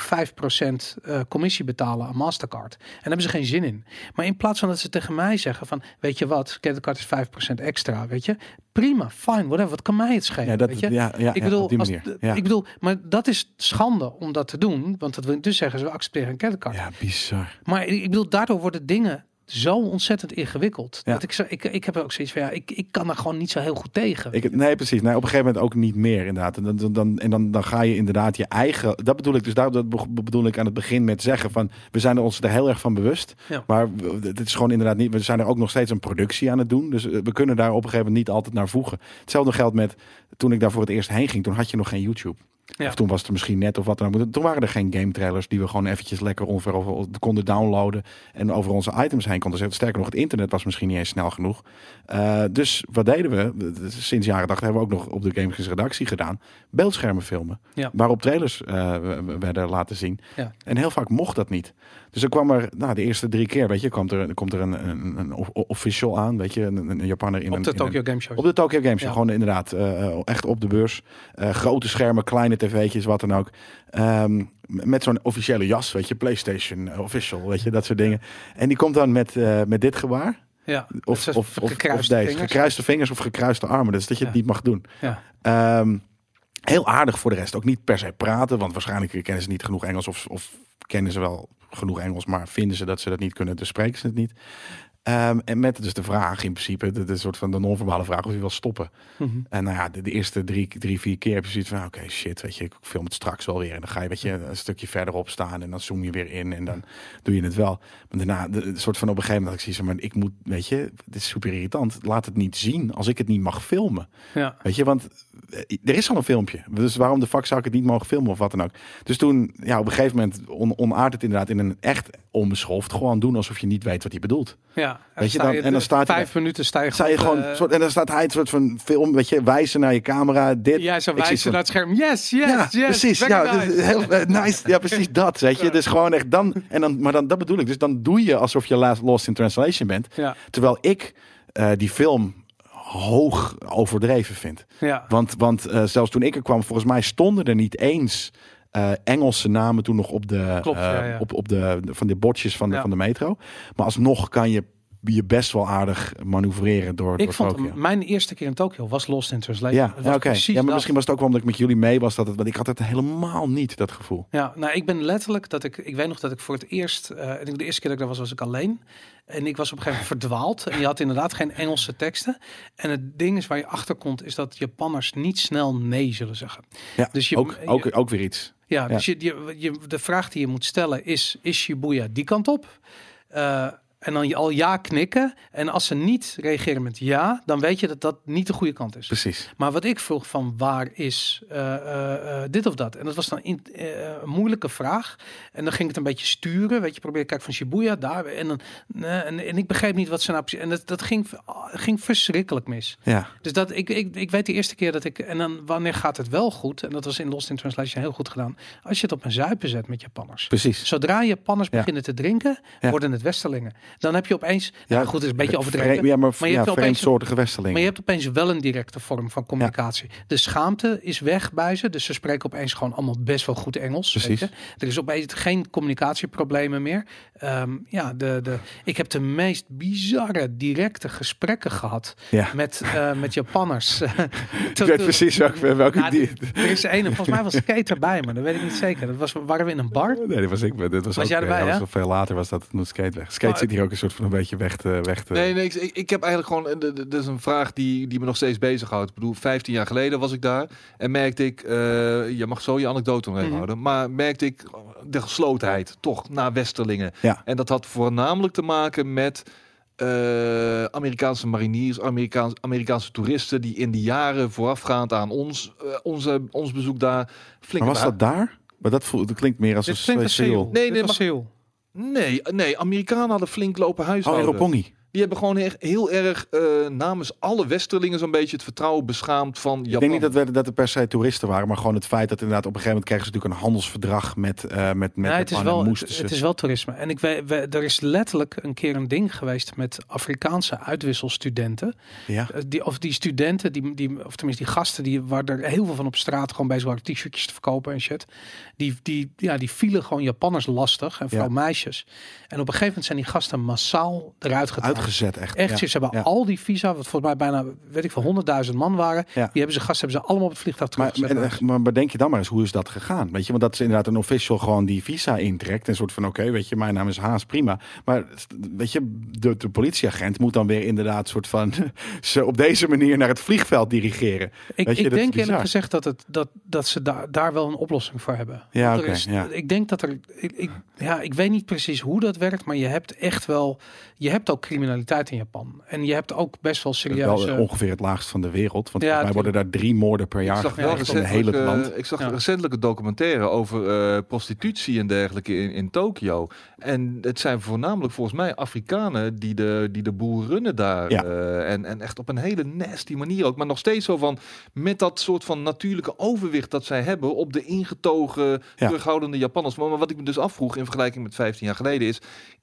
5% eh, commissie betalen aan Mastercard. En daar hebben ze geen zin in. Maar in plaats van dat ze tegen mij zeggen van, weet je wat, creditcard is 5% extra, weet je. Prima, fine, whatever. Wat kan mij het schelen, Ja, dat, weet je. ja, ja, ik bedoel, als- ik bedoel, maar dat is schande om dat te doen. Want dat wil dus zeggen, ze accepteren een creditcard. ja, bizar. Maar ik bedoel, daardoor worden dingen zo ontzettend ingewikkeld. Ja. Dat ik, zo, ik, ik heb ook zoiets van, ja, ik, ik kan er gewoon niet zo heel goed tegen. Ik, nee, precies. Nee, op een gegeven moment ook niet meer, inderdaad. En dan, dan- en dan, dan ga je inderdaad je eigen... Dat bedoel ik dus, daar, dat be- bedoel ik aan het begin met zeggen van... We zijn er ons er heel erg van bewust. Ja. Maar het is gewoon inderdaad niet... We zijn er ook nog steeds een productie aan het doen. Dus eh, we kunnen daar op een gegeven moment niet altijd naar voegen. Hetzelfde geldt met... Toen ik daar voor het eerst heen ging, toen had je nog geen YouTube. Ja. Of toen was het er misschien net of wat dan ook. Toen waren er geen game trailers die we gewoon eventjes lekker ongeveer over, konden downloaden. En over onze items heen konden zetten. Sterker nog, het internet was misschien niet eens snel genoeg. Uh, dus wat deden we? Sinds jaren 80 hebben we ook nog op de Games redactie gedaan. Beeldschermen filmen. Ja. Waarop trailers uh, werden laten zien. Ja. En heel vaak mocht dat niet. Dus er kwam er, nou, de eerste drie keer, weet je, komt er, komt er een, een, een official aan, weet je, een, een Japaner in op de Tokyo Game Show. Op de Tokyo Game Show, Ja. gewoon inderdaad, uh, echt op de beurs. Uh, grote schermen, kleine tv'tjes, wat dan ook. Um, met zo'n officiële jas, weet je, PlayStation official, weet je, dat soort dingen. En die komt dan met, uh, met dit gebaar. Ja, Of, of, of, of, gekruiste deze, vingers. gekruiste vingers of gekruiste armen. Dus dat je Ja. het niet mag doen. Ja. Um, heel aardig voor de rest. Ook niet per se praten, want waarschijnlijk kennen ze niet genoeg Engels of, of kennen ze wel genoeg Engels, maar vinden ze dat ze dat niet kunnen, dus spreken ze het niet. Um, en met dus de vraag in principe, de, de soort van de non-verbale vraag of je wil stoppen. Mhm. En nou ja, de, de eerste drie, drie, vier keer heb je zoiets van, oké, shit, weet je, ik film het straks wel weer. En dan ga je, weet je, een stukje verderop staan en dan zoom je weer in en dan doe je het wel. Maar daarna, de, de soort van op een gegeven moment dat ik zie, maar ik moet, weet je, dit is super irritant. Laat het niet zien als ik het niet mag filmen. Ja. Weet je, want er is al een filmpje. Dus waarom de fuck zou ik het niet mogen filmen of wat dan ook? Dus toen, ja, op een gegeven moment on, het inderdaad in een echt onbeschoft. Gewoon doen alsof je niet weet wat hij bedoelt. Ja, Weet je, dan- en dan staat hij vijf minuten sta je Sta je gewoon, eh, soort, en dan staat hij een soort van film, weet je, wijzen naar je camera. Dit. Ik zie wijzen naar het scherm. Yes, yes, ja, yes. precies. Ja, dus heel eh, nice. Ja, precies dat. Weet je, dus gewoon echt dan. En dan, maar dan, dat bedoel ik. Dus dan doe je alsof je lost in translation bent. Ja, Terwijl ik eh, die film hoog overdreven vind. ja. Want, want eh, zelfs toen ik er kwam, volgens mij stonden er niet eens eh, Engelse namen toen nog op de, Klopt, eh, ja, ja. Op, op de, van de bordjes van de, van de metro. Maar alsnog kan je je best wel aardig manoeuvreren door, Ik door vond mijn eerste keer in Tokio was Lost in Translation. Ja, ja oké. Ja, maar dat. misschien was het ook wel omdat ik met jullie mee was. Dat het, want ik had het helemaal niet, dat gevoel. Ja, nou, ik ben letterlijk dat ik, ik weet nog dat ik voor het eerst, en ik- de eerste keer dat ik daar was, was ik alleen. En ik was op een gegeven moment verdwaald. En je had inderdaad geen Engelse teksten. En het ding is waar je achter komt, is dat Japanners niet snel nee zullen zeggen. Ja, Dus je- ook, je- ook, ook weer iets. Ja, Ja. dus je, je, je, de vraag die je moet stellen is, is Shibuya die kant op? Eh, en dan je al ja knikken. En als ze niet reageren met ja, dan weet je dat dat niet de goede kant is. Precies. Maar wat ik vroeg van waar is eh, eh, eh, dit of dat? En dat was dan in, een moeilijke vraag. En dan ging het een beetje sturen. Weet je, probeer kijk van Shibuya daar. En, dan, en, en ik begreep niet wat ze nou precies... En dat, dat ging, ging verschrikkelijk mis. Ja, Dus dat, ik, ik, ik weet de eerste keer dat ik... En dan wanneer gaat het wel goed? En dat was in Lost in Translation heel goed gedaan. Als je het op een zuipen zet met Japanners. precies. Zodra Japanners Ja. beginnen te drinken, Ja. worden het Westerlingen. Dan heb je opeens... Ja, goed, is een beetje overdreven. Ja, maar, Maar je ja, hebt opeens- westerlingen. Maar je hebt opeens wel een directe vorm van communicatie. De schaamte is weg bij ze. Dus ze spreken opeens gewoon allemaal best wel goed Engels. weet Precies. je. Er is opeens geen communicatieproblemen meer. Ehm, ja, de, de, ik heb de meest bizarre directe gesprekken gehad Ja. met, eh, met Japanners. Ik weet precies welke, welke Nou, die... Er is een, volgens mij was Skate erbij, maar dat weet ik niet zeker. Dat was, waren we in een bar? Nee, dat was ik. Dit was, Was ook, jij erbij, dat wel veel later was dat het moet skate weg. Skate zit hier ook een soort van een beetje weg te... Weg te Nee, nee, ik, ik- heb eigenlijk gewoon, en de- de- dat is een vraag die, die me nog steeds bezighoudt. Ik bedoel, 15 jaar geleden was ik daar en merkte ik, eh, je mag zo je anekdote nog even Mhm. houden, maar merkte ik de geslotenheid toch naar Westerlingen. Ja. En dat had voornamelijk te maken met eh, Amerikaanse mariniers, Amerikaans, Amerikaanse toeristen die in de jaren voorafgaand aan ons, eh, onze, ons bezoek daar flink Maar was dat daar? Maar dat, voelt, dat klinkt meer als Dit een klinkt als Seoul. Seoul. Nee, Dit nee, was maar-. Nee, nee, Amerikanen hadden flink lopen Oh, huishouden. Die hebben gewoon echt heel erg eh, namens alle Westerlingen zo'n beetje het vertrouwen beschaamd van Japan. Ik denk niet dat, we, dat er per se toeristen waren, maar gewoon het feit dat inderdaad op een gegeven moment kregen ze natuurlijk een handelsverdrag met, eh met, met Nee, het, is Japan en wel, moesten het, ze- het is wel toerisme. En ik weet, we, er is letterlijk een keer een ding geweest met Afrikaanse uitwisselstudenten. Ja, Eh, Die, of die studenten, die, die, of tenminste die gasten, die, waar er heel veel van op straat gewoon bezig waren t-shirtjes te verkopen en shit. Die, die, ja, die vielen gewoon Japanners lastig en vooral Ja. meisjes. En op een gegeven moment zijn die gasten massaal eruit getrapt. Uitgezet echt. Echt, ze hebben al die visa, wat volgens mij bijna, weet ik veel, honderdduizend man waren. Die hebben ze gasten, hebben ze allemaal op het vliegtuig Maar, teruggezet. en, maar bedenk je dan maar eens, hoe is dat gegaan? Weet je, want dat is inderdaad een official gewoon die visa intrekt. Een soort van, oké, weet je, mijn naam is Haas, prima. Maar weet je, de, de politieagent moet dan weer inderdaad soort van ze op deze manier naar het vliegveld dirigeren. Ik, Weet je, ik denk eerlijk gezegd dat, het, dat, dat ze daar, daar wel een oplossing voor hebben. Ja, oké, ja. Ik denk dat er, ik, ik, ja, ik weet niet precies hoe dat werkt, maar je hebt echt wel, je hebt ook criminaliteit in Japan. En je hebt ook best wel wel ongeveer het laagst van de wereld. Want Ja, wij worden daar drie moorden per jaar gepleegd in het recentelijk, hele eh, land. ik zag Ja. recentelijk een documentaire over eh, prostitutie en dergelijke in, in Tokio. En het zijn voornamelijk volgens mij Afrikanen die de, die de boel runnen daar. Ja. eh, en, en echt op een hele nasty manier ook. Maar nog steeds zo van met dat soort van natuurlijke overwicht dat zij hebben op de ingetogen, Ja. terughoudende Japanners. Maar, maar wat ik me dus afvroeg in vergelijking met 15 jaar geleden is.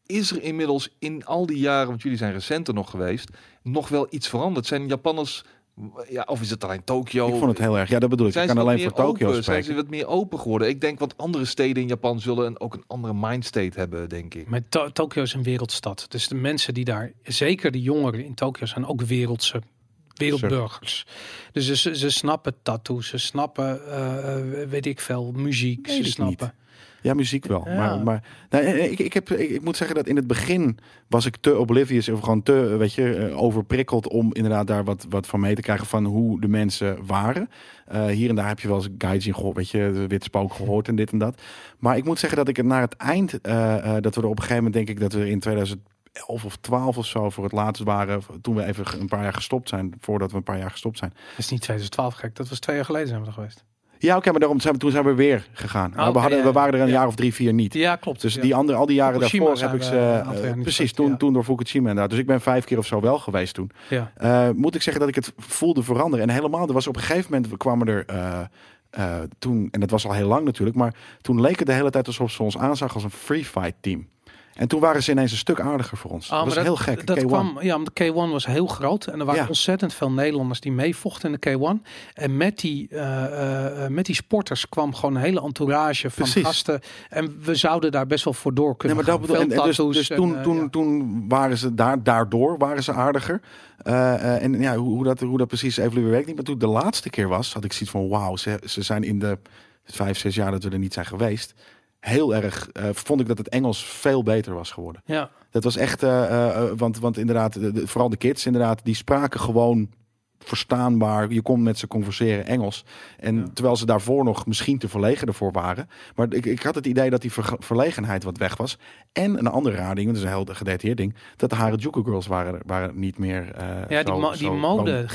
Is er inmiddels in al die jaren, want jullie zijn recenter nog geweest, nog wel iets veranderd? Zijn Japanners, ja, of is het alleen Tokio? Ik vond het heel erg. Ja, dat bedoel ik. Zijn ik kan wat alleen meer voor Tokio open? Zijn ze spreken. wat meer open geworden? Ik denk, want andere steden in Japan zullen een, ook een andere mindstate hebben, denk ik. Met To- Tokio is een wereldstad. Dus de mensen die daar, zeker de jongeren in Tokio, zijn ook wereldse wereldburgers. Dus ze, ze snappen tattoos, ze snappen, eh, eh, weet ik veel, muziek. Weet ze snappen. Ja, muziek wel. Ja. Maar, maar nou, ik, ik, heb, ik, ik moet zeggen dat in het begin was ik te oblivious of gewoon te, weet je, eh, overprikkeld om inderdaad daar wat, wat van mee te krijgen van hoe de mensen waren. Eh, hier en daar heb je wel eens gaijin gehoord, weet je, de wit spook gehoord en dit en dat. Maar ik moet zeggen dat ik het naar het eind, eh, eh, dat we er op een gegeven moment, denk ik, dat we in 2011 of 12 of zo voor het laatst waren, toen we even een paar jaar gestopt zijn, voordat we een paar jaar gestopt zijn. Dat is niet 2012 gek, dat was twee jaar geleden zijn we er geweest. Ja, oké, maar daarom zijn we, toen zijn we weer gegaan. Oké, we, hadden, ja, we waren er een ja. jaar of drie, vier niet. Ja, klopt. Dus ja. die andere, al die jaren Fukushima daarvoor heb ik ze. eh, precies, toen, toen door Fukushima inderdaad. Dus ik ben vijf keer of zo wel geweest toen. ja. Eh, moet ik zeggen dat ik het voelde veranderen. En helemaal, er was op een gegeven moment, we kwamen er eh, toen, en dat was al heel lang natuurlijk, maar toen leek het de hele tijd alsof ze ons aanzag als een free fight team. En toen waren ze ineens een stuk aardiger voor ons. Ah, dat was maar heel gek. Dat K1. kwam, ja, want de K1 was heel groot en er waren Ja. ontzettend veel Nederlanders die meevochten in de K1. En met die, eh, eh, eh, met die sporters kwam gewoon een hele entourage van Precies. gasten. En we zouden daar best wel voor door Nee, kunnen maar dat gaan. bedoel, en, dus, dus en, toen, toen, ja. toen waren ze daar, daardoor waren ze aardiger. En ja, hoe, hoe, dat, hoe dat precies evolueert weet ik niet. Maar toen de laatste keer was, had ik zoiets van wauw, ze, ze zijn in de vijf, zes jaar dat we er niet zijn geweest. Heel erg eh, vond ik dat het Engels veel beter was geworden. Ja, Dat was echt, eh, eh, want, want inderdaad, de- de- vooral de kids inderdaad, die spraken gewoon verstaanbaar. Je kon met ze converseren Engels. En Ja. terwijl ze daarvoor nog misschien te verlegen ervoor waren. Maar ik, ik had het idee dat die verge- verlegenheid wat weg was. En een andere raar ding, dat is een heel gedetailleerd ding, dat de Harajuku girls waren, waren niet meer eh ja die, zo- die mode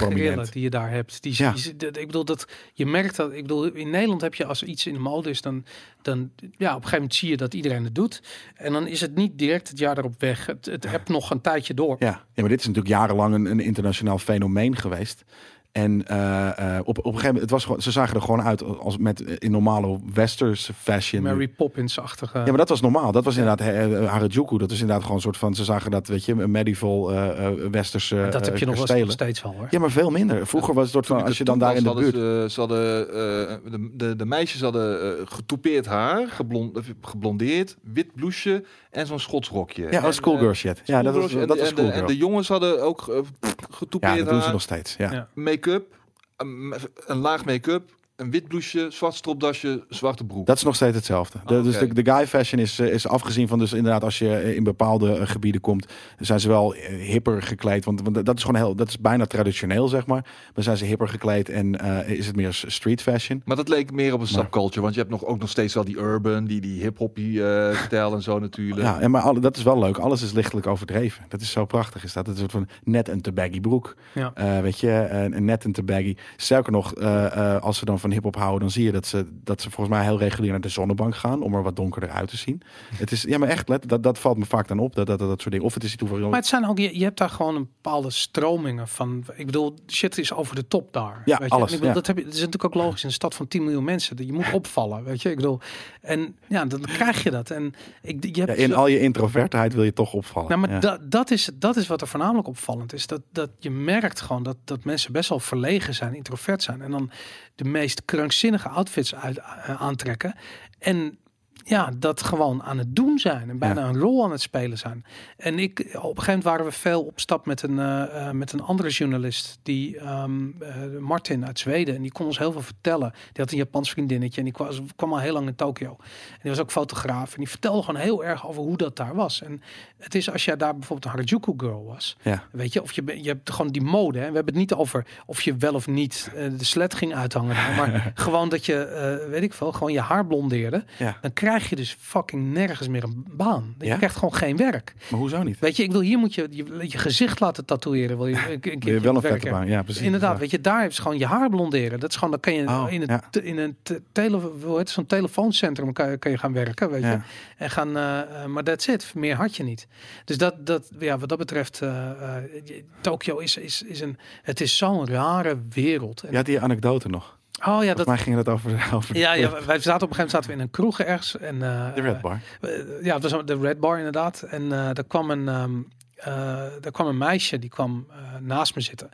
die je daar hebt. Die, Ja. die- dat- ik bedoel dat je merkt dat. Ik bedoel in Nederland heb je als iets in de mode is dan dan ja op een gegeven moment zie je dat iedereen het doet en dan is het niet direct het jaar erop weg. Het, het hebt nog een tijdje door. Ja. ja, maar dit is natuurlijk jarenlang een, een internationaal fenomeen geweest. geweest. En eh, eh, op, op een gegeven moment, het was gewoon, ze zagen er gewoon uit als met eh, in normale westerse fashion. Mary Poppins-achtige. Ja, maar dat was normaal. Dat was inderdaad Harajuku. Dat is inderdaad gewoon een soort van. Ze zagen dat, weet je, een medieval eh, eh, westerse. dat heb je nog wel kastelen. nog steeds wel hoor. Ja, maar veel minder. Vroeger was het soort van. Als je dan daar in de buurt. hadden Ze, ze hadden, eh, de, de, de meisjes hadden eh, getoupeerd haar, geblond, geblondeerd, wit blouseje en zo'n schotsrokje. Ja, En, als schoolgirl shit. Ja, dat was, dat de- was en, de, en schoolgirl. de jongens hadden ook getoupeerd Ja, dat doen ze haar, nog steeds. Ja. Ja. Make-up, een, een laag make-up, een wit blouseje, zwart stropdasje, zwarte broek. Dat is nog steeds hetzelfde. De, Ah, Dus de, de guy fashion is, eh, is afgezien van, dus inderdaad, als je eh, in bepaalde eh, gebieden komt, zijn ze wel hipper gekleed. Want, want dat is gewoon heel, dat is bijna traditioneel, zeg maar. Maar zijn ze hipper gekleed en eh, is het meer street fashion. Maar dat leek meer op een Maar- subculture, want je hebt nog, ook nog steeds wel die urban, die, die hip-hoppie eh stijl en zo natuurlijk. Ja, en maar alle, dat is wel leuk. Alles is lichtelijk overdreven. Dat is zo prachtig. Is dat het is een soort van net een te baggy broek. Ja. Eh, weet je, net een te baggy. Sterker nog, eh, eh, als ze dan van hip-hop houden, dan zie je dat ze, dat ze volgens mij heel regulier naar de zonnebank gaan om er wat donkerder uit te zien. Het is, ja, maar echt, let, dat, dat valt me vaak dan op. Dat, dat, dat, dat soort dingen. Of het is toevallig. Maar het zijn ook, je, je hebt daar gewoon een bepaalde stromingen van. Ik bedoel, shit is over de top daar. Ja, weet je? alles, En ik bedoel, ja. dat, heb je, dat is natuurlijk ook logisch in een stad van 10 miljoen mensen. Je moet opvallen, weet je. Ik bedoel, en ja, dan krijg je dat. En ik, je Ja, hebt in zo- al je introvertheid wil je toch opvallen. Nou, maar Ja. dat, dat, is, dat is wat er voornamelijk opvallend is. Dat, dat je merkt gewoon dat, dat mensen best wel verlegen zijn, introvert zijn. En dan de meest krankzinnige outfits uit, eh, aantrekken. En ja, dat gewoon aan het doen zijn. En bijna Ja. een rol aan het spelen zijn. En ik, op een gegeven moment waren we veel op stap met een, eh, eh, met een andere journalist. Die, ehm, eh, Martin uit Zweden. En die kon ons heel veel vertellen. Die had een Japans vriendinnetje. En die kwam, kwam al heel lang in Tokio. En die was ook fotograaf. En die vertelde gewoon heel erg over hoe dat daar was. En het is als jij daar bijvoorbeeld een Harajuku girl was. Ja. Weet je, of je, je hebt gewoon die mode. Hè? We hebben het niet over of je wel of niet de slet ging uithangen. maar gewoon dat je, weet ik veel, gewoon je haar blondeerde. Ja. Dan krijg krijg je dus fucking nergens meer een baan. Je Ja? krijgt gewoon geen werk. Maar hoezo niet? Weet je, ik wil hier moet je je, je gezicht laten tatoeëren. Wil je een, een Wil je wel een vette baan? Ja, precies. Inderdaad, Ja. weet je, daar is gewoon je haar blonderen. Dat is gewoon, dan kan je Oh, in ja. te- in een te- tele, het, zo'n telefooncentrum kan je, kan je gaan werken, weet je. Ja. En gaan, eh, maar that's it. Meer had je niet. Dus dat, dat ja, wat dat betreft, eh, eh, je- Tokio is, is, is een, het is zo'n rare wereld. En- had die anekdote nog. Oh ja, dat, mij ging het over, over ja, ja, wij zaten op een gegeven moment zaten we in een kroeg ergens en eh, de Red Bar. eh, ja, het was de Red Bar inderdaad. En eh daar kwam een, ehm eh, daar kwam een meisje die kwam naast me zitten.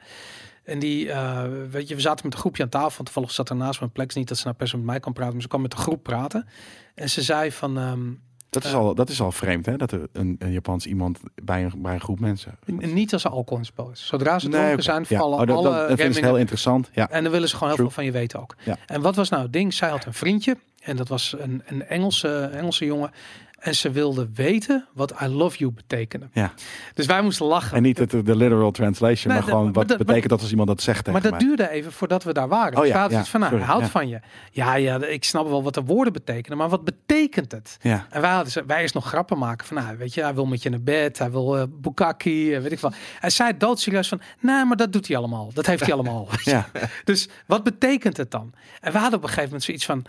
En die, eh, weet je, we zaten met een groepje aan tafel. want Toevallig zat er naast me een plek. Niet dat ze nou per se met mij kan praten, maar ze kwam met de groep praten. En ze zei van, ehm, Dat is, Eh. al, dat is al vreemd, hè? Dat er een, een Japans iemand bij een, bij een groep mensen... n- niet als ze alcohol in. Zodra ze dronken zijn, Ja. vallen Oh, dat, alle dat, dat vind ik remmingen- heel interessant. Ja. En dan willen ze gewoon heel veel van je weten ook. Ja. En wat was nou het ding? Zij had een vriendje. En dat was een, een Engelse, Engelse jongen. En ze wilde weten wat I love you betekende. Ja. Dus wij moesten lachen. En niet het, de literal translation, Nee, maar gewoon wat dat- betekent dat als iemand dat zegt tegen Maar dat mij. duurde even voordat we daar waren. Oh dus ja, ja, iets van, nou, houdt ja. van je. Ja, ja, ik snap wel wat de woorden betekenen. Maar wat betekent het? Ja. En wij, hadden, wij eerst nog grappen maken van, nou, weet je, hij wil met je naar bed, hij wil eh bukaki, eh, weet ik wat. En zij doodserieus van, nee, maar dat doet hij allemaal. Dat heeft hij allemaal. Ja. Dus wat betekent het dan? En we hadden op een gegeven moment zoiets van,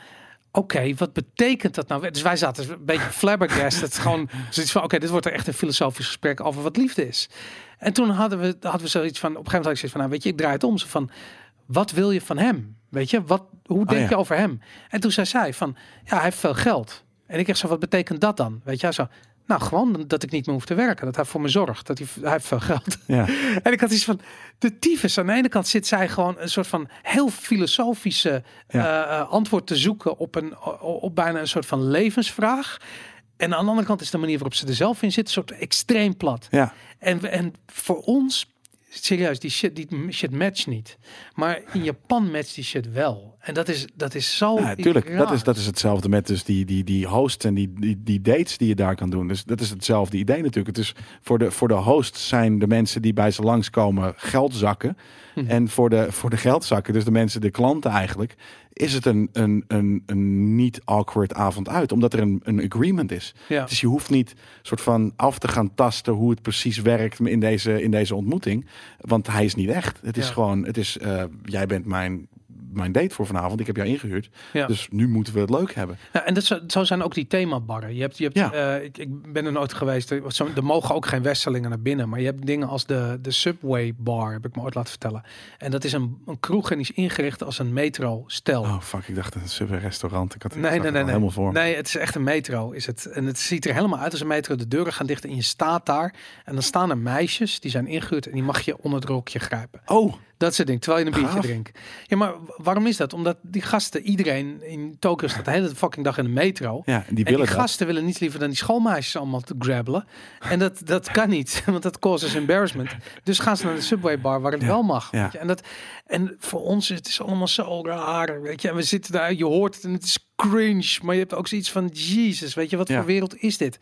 oké, wat betekent dat nou? Dus wij zaten een beetje flabbergasted. gewoon zoiets van, oké, dit wordt er echt een filosofisch gesprek over wat liefde is. En toen hadden we, hadden we zoiets van, op een gegeven moment had ik zoiets van, nou, weet je, ik draai het om. Zo van, wat wil je van hem? Weet je, wat, hoe denk ja. je over hem? En toen zei zij van, ja, hij heeft veel geld. En ik echt zo, wat betekent dat dan? Weet je, zo, nou, gewoon dat ik niet meer hoef te werken. Dat hij voor me zorgt. Dat hij, hij heeft veel geld. Ja. En ik had iets van, de tyfus. Aan de ene kant zit zij gewoon een soort van heel filosofische Ja. eh, eh, antwoord te zoeken op, een, op bijna een soort van levensvraag. En aan de andere kant is de manier waarop ze er zelf in zit, een soort extreem plat. Ja. En, en voor ons, serieus, die shit, die shit matcht niet. Maar in Japan matcht die shit wel. En dat is, dat is zo. Ja, tuurlijk. Dat is, dat is hetzelfde met dus die, die, die hosts en die, die, die dates die je daar kan doen. Dus dat is hetzelfde idee natuurlijk. Het is voor de, voor de host zijn de mensen die bij ze langskomen geldzakken. Hm. En voor de, voor de geldzakken, dus de mensen, de klanten eigenlijk, is het een, een, een, een niet awkward avond uit. Omdat er een, een agreement is. Ja. Dus je hoeft niet soort van af te gaan tasten hoe het precies werkt in deze, in deze ontmoeting. Want hij is niet echt. Het is Ja. gewoon, het is, eh, jij bent mijn, mijn date voor vanavond. Ik heb jou ingehuurd. Ja. Dus nu moeten we het leuk hebben. Ja, en dat zo, zo zijn ook die themabarren. Je hebt, je hebt, Ja. eh, ik, ik ben er nooit geweest. Er, zo- er mogen ook geen Westerlingen naar binnen. Maar je hebt dingen als de, de Subway Bar, heb ik me ooit laten vertellen. En dat is een, een kroeg en die is ingericht als een metro-stel. Oh fuck, ik dacht een super restaurant. Ik had Nee, nee, het nee, nee. helemaal voor. Nee, het is echt een metro. Is het. En het ziet er helemaal uit als een metro. De deuren gaan dicht en je staat daar. En dan staan er meisjes die zijn ingehuurd en die mag je onder het rokje grijpen. Oh, Dat soort dingen, terwijl je een biertje drinkt. Ja, maar waarom is dat? Omdat die gasten, iedereen in Tokio staat de hele fucking dag in de metro. ja, die En die gasten willen niets liever dan die schoolmeisjes allemaal te grabbelen. En dat, dat kan niet, want dat causes embarrassment. Dus gaan ze naar de Subway bar waar het Ja, wel mag. ja. Weet je? En, dat, en voor ons het is allemaal zo raar. Weet je? En we zitten daar, je hoort het en het is cringe. Maar je hebt ook zoiets van, Jesus, weet je, wat voor wereld is dit?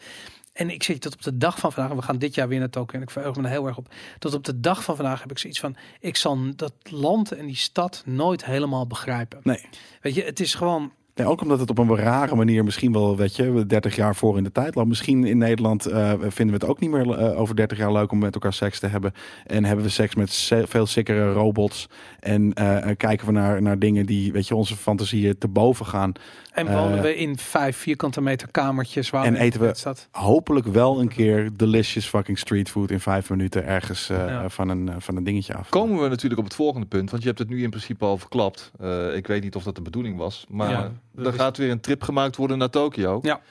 En ik zit tot op de dag van vandaag, we gaan dit jaar weer naar Tokio en ik verheug me er heel erg op. Tot op de dag van vandaag heb ik zoiets van, ik zal dat land en die stad nooit helemaal begrijpen. Nee. Weet je, het is gewoon, Ja, ook omdat het op een rare manier misschien wel, weet je, 30 jaar voor in de tijd loopt. Misschien in Nederland eh, vinden we het ook niet meer eh, over 30 jaar leuk om met elkaar seks te hebben. En hebben we seks met se- veel sikkere robots. En eh, eh, kijken we naar, naar dingen die, weet je, onze fantasieën te boven gaan. En wonen we in vijf vierkante meter kamertjes waar En we eten we- staat. Hopelijk wel een keer delicious fucking street food in vijf minuten ergens eh, Ja. van, een, van een dingetje af. Komen we natuurlijk op het volgende punt, want je hebt het nu in principe al verklapt. Eh, ik weet niet of dat de bedoeling was, maar Ja, er is- gaat weer een trip gemaakt worden naar Tokio. Ja.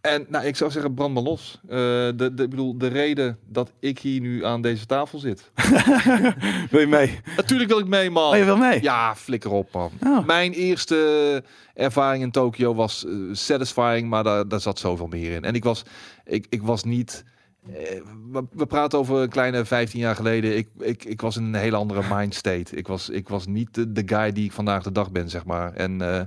En nou, ik zou zeggen, brand maar los. Eh, de, de, ik bedoel, de reden dat ik hier nu aan deze tafel zit. Wil je mee? Natuurlijk wil ik mee, man. Oh, je wil mee? Ja, flikker op, man. Oh. Mijn eerste ervaring in Tokio was eh, satisfying, maar daar, daar zat zoveel meer in. En ik was, ik, ik was niet. Eh, we, praten over een kleine 15 jaar geleden. Ik, ik, ik was in een hele andere mind state. Ik was, ik was niet de, de guy die ik vandaag de dag ben, zeg maar. En eh,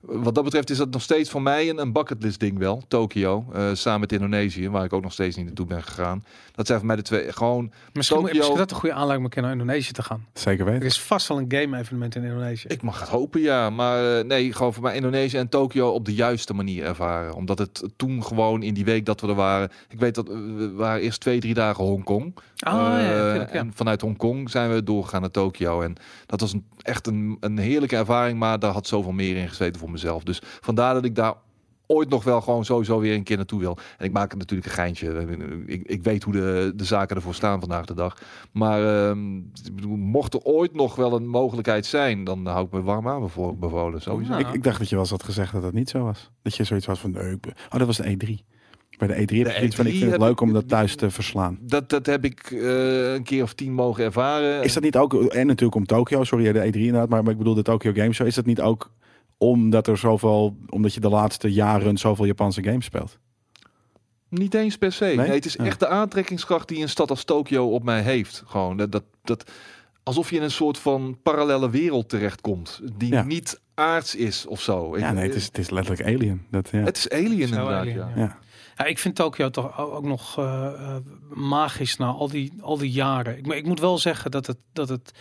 wat dat betreft is dat nog steeds voor mij een, een bucketlist ding wel. Tokio, eh, samen met Indonesië, waar ik ook nog steeds niet naartoe ben gegaan. Dat zijn voor mij de twee, gewoon... Misschien, misschien dat een goede aanleiding om een keer naar Indonesië te gaan. Zeker Er weten. is vast wel een game-evenement in Indonesië. Ik mag het hopen, ja. Maar eh, nee, gewoon voor mij Indonesië en Tokio op de juiste manier ervaren. Omdat het toen gewoon in die week dat we er waren... Ik weet dat eh, we waren eerst twee, drie dagen Hongkong. Ah, ja, Eh, natuurlijk, ja. En vanuit Hongkong zijn we doorgegaan naar Tokio. En dat was een, echt een, een heerlijke ervaring, maar daar had zoveel meer in gezeten voor mezelf. Dus vandaar dat ik daar ooit nog wel gewoon sowieso weer een keer naartoe wil. En ik maak het natuurlijk een geintje. Ik, ik weet hoe de, de zaken ervoor staan vandaag de dag. Maar ehm, ik mocht er ooit nog wel een mogelijkheid zijn, dan hou ik me warm aan bevo- bevolen. Sowieso. Ja. Ik, ik dacht dat je wel eens had gezegd dat dat niet zo was. Dat je zoiets was van, nee, ik oh, dat was de E3. Bij de E3 heb De je iets van, ik E3 vind het leuk ik- om dat thuis te verslaan. Dat, dat heb ik eh, een keer of tien mogen ervaren. Is dat niet ook, en natuurlijk om Tokio, sorry, de E3 inderdaad, maar, maar ik bedoel de Tokyo Game Show, is dat niet ook omdat er zoveel, omdat je de laatste jaren zoveel Japanse games speelt? Niet eens per se. Nee, Nee? het is Ja. echt de aantrekkingskracht die een stad als Tokio op mij heeft. Gewoon dat, dat, dat alsof je in een soort van parallele wereld terechtkomt die Ja. niet aards is of zo. Ja, nee, het is, het is letterlijk Alien. Dat, ja. het is alien Zo inderdaad. alien, ja. ja. ik vind Tokio toch ook nog eh, eh, magisch na al die, al die jaren. Ik, ik moet wel zeggen dat het, dat het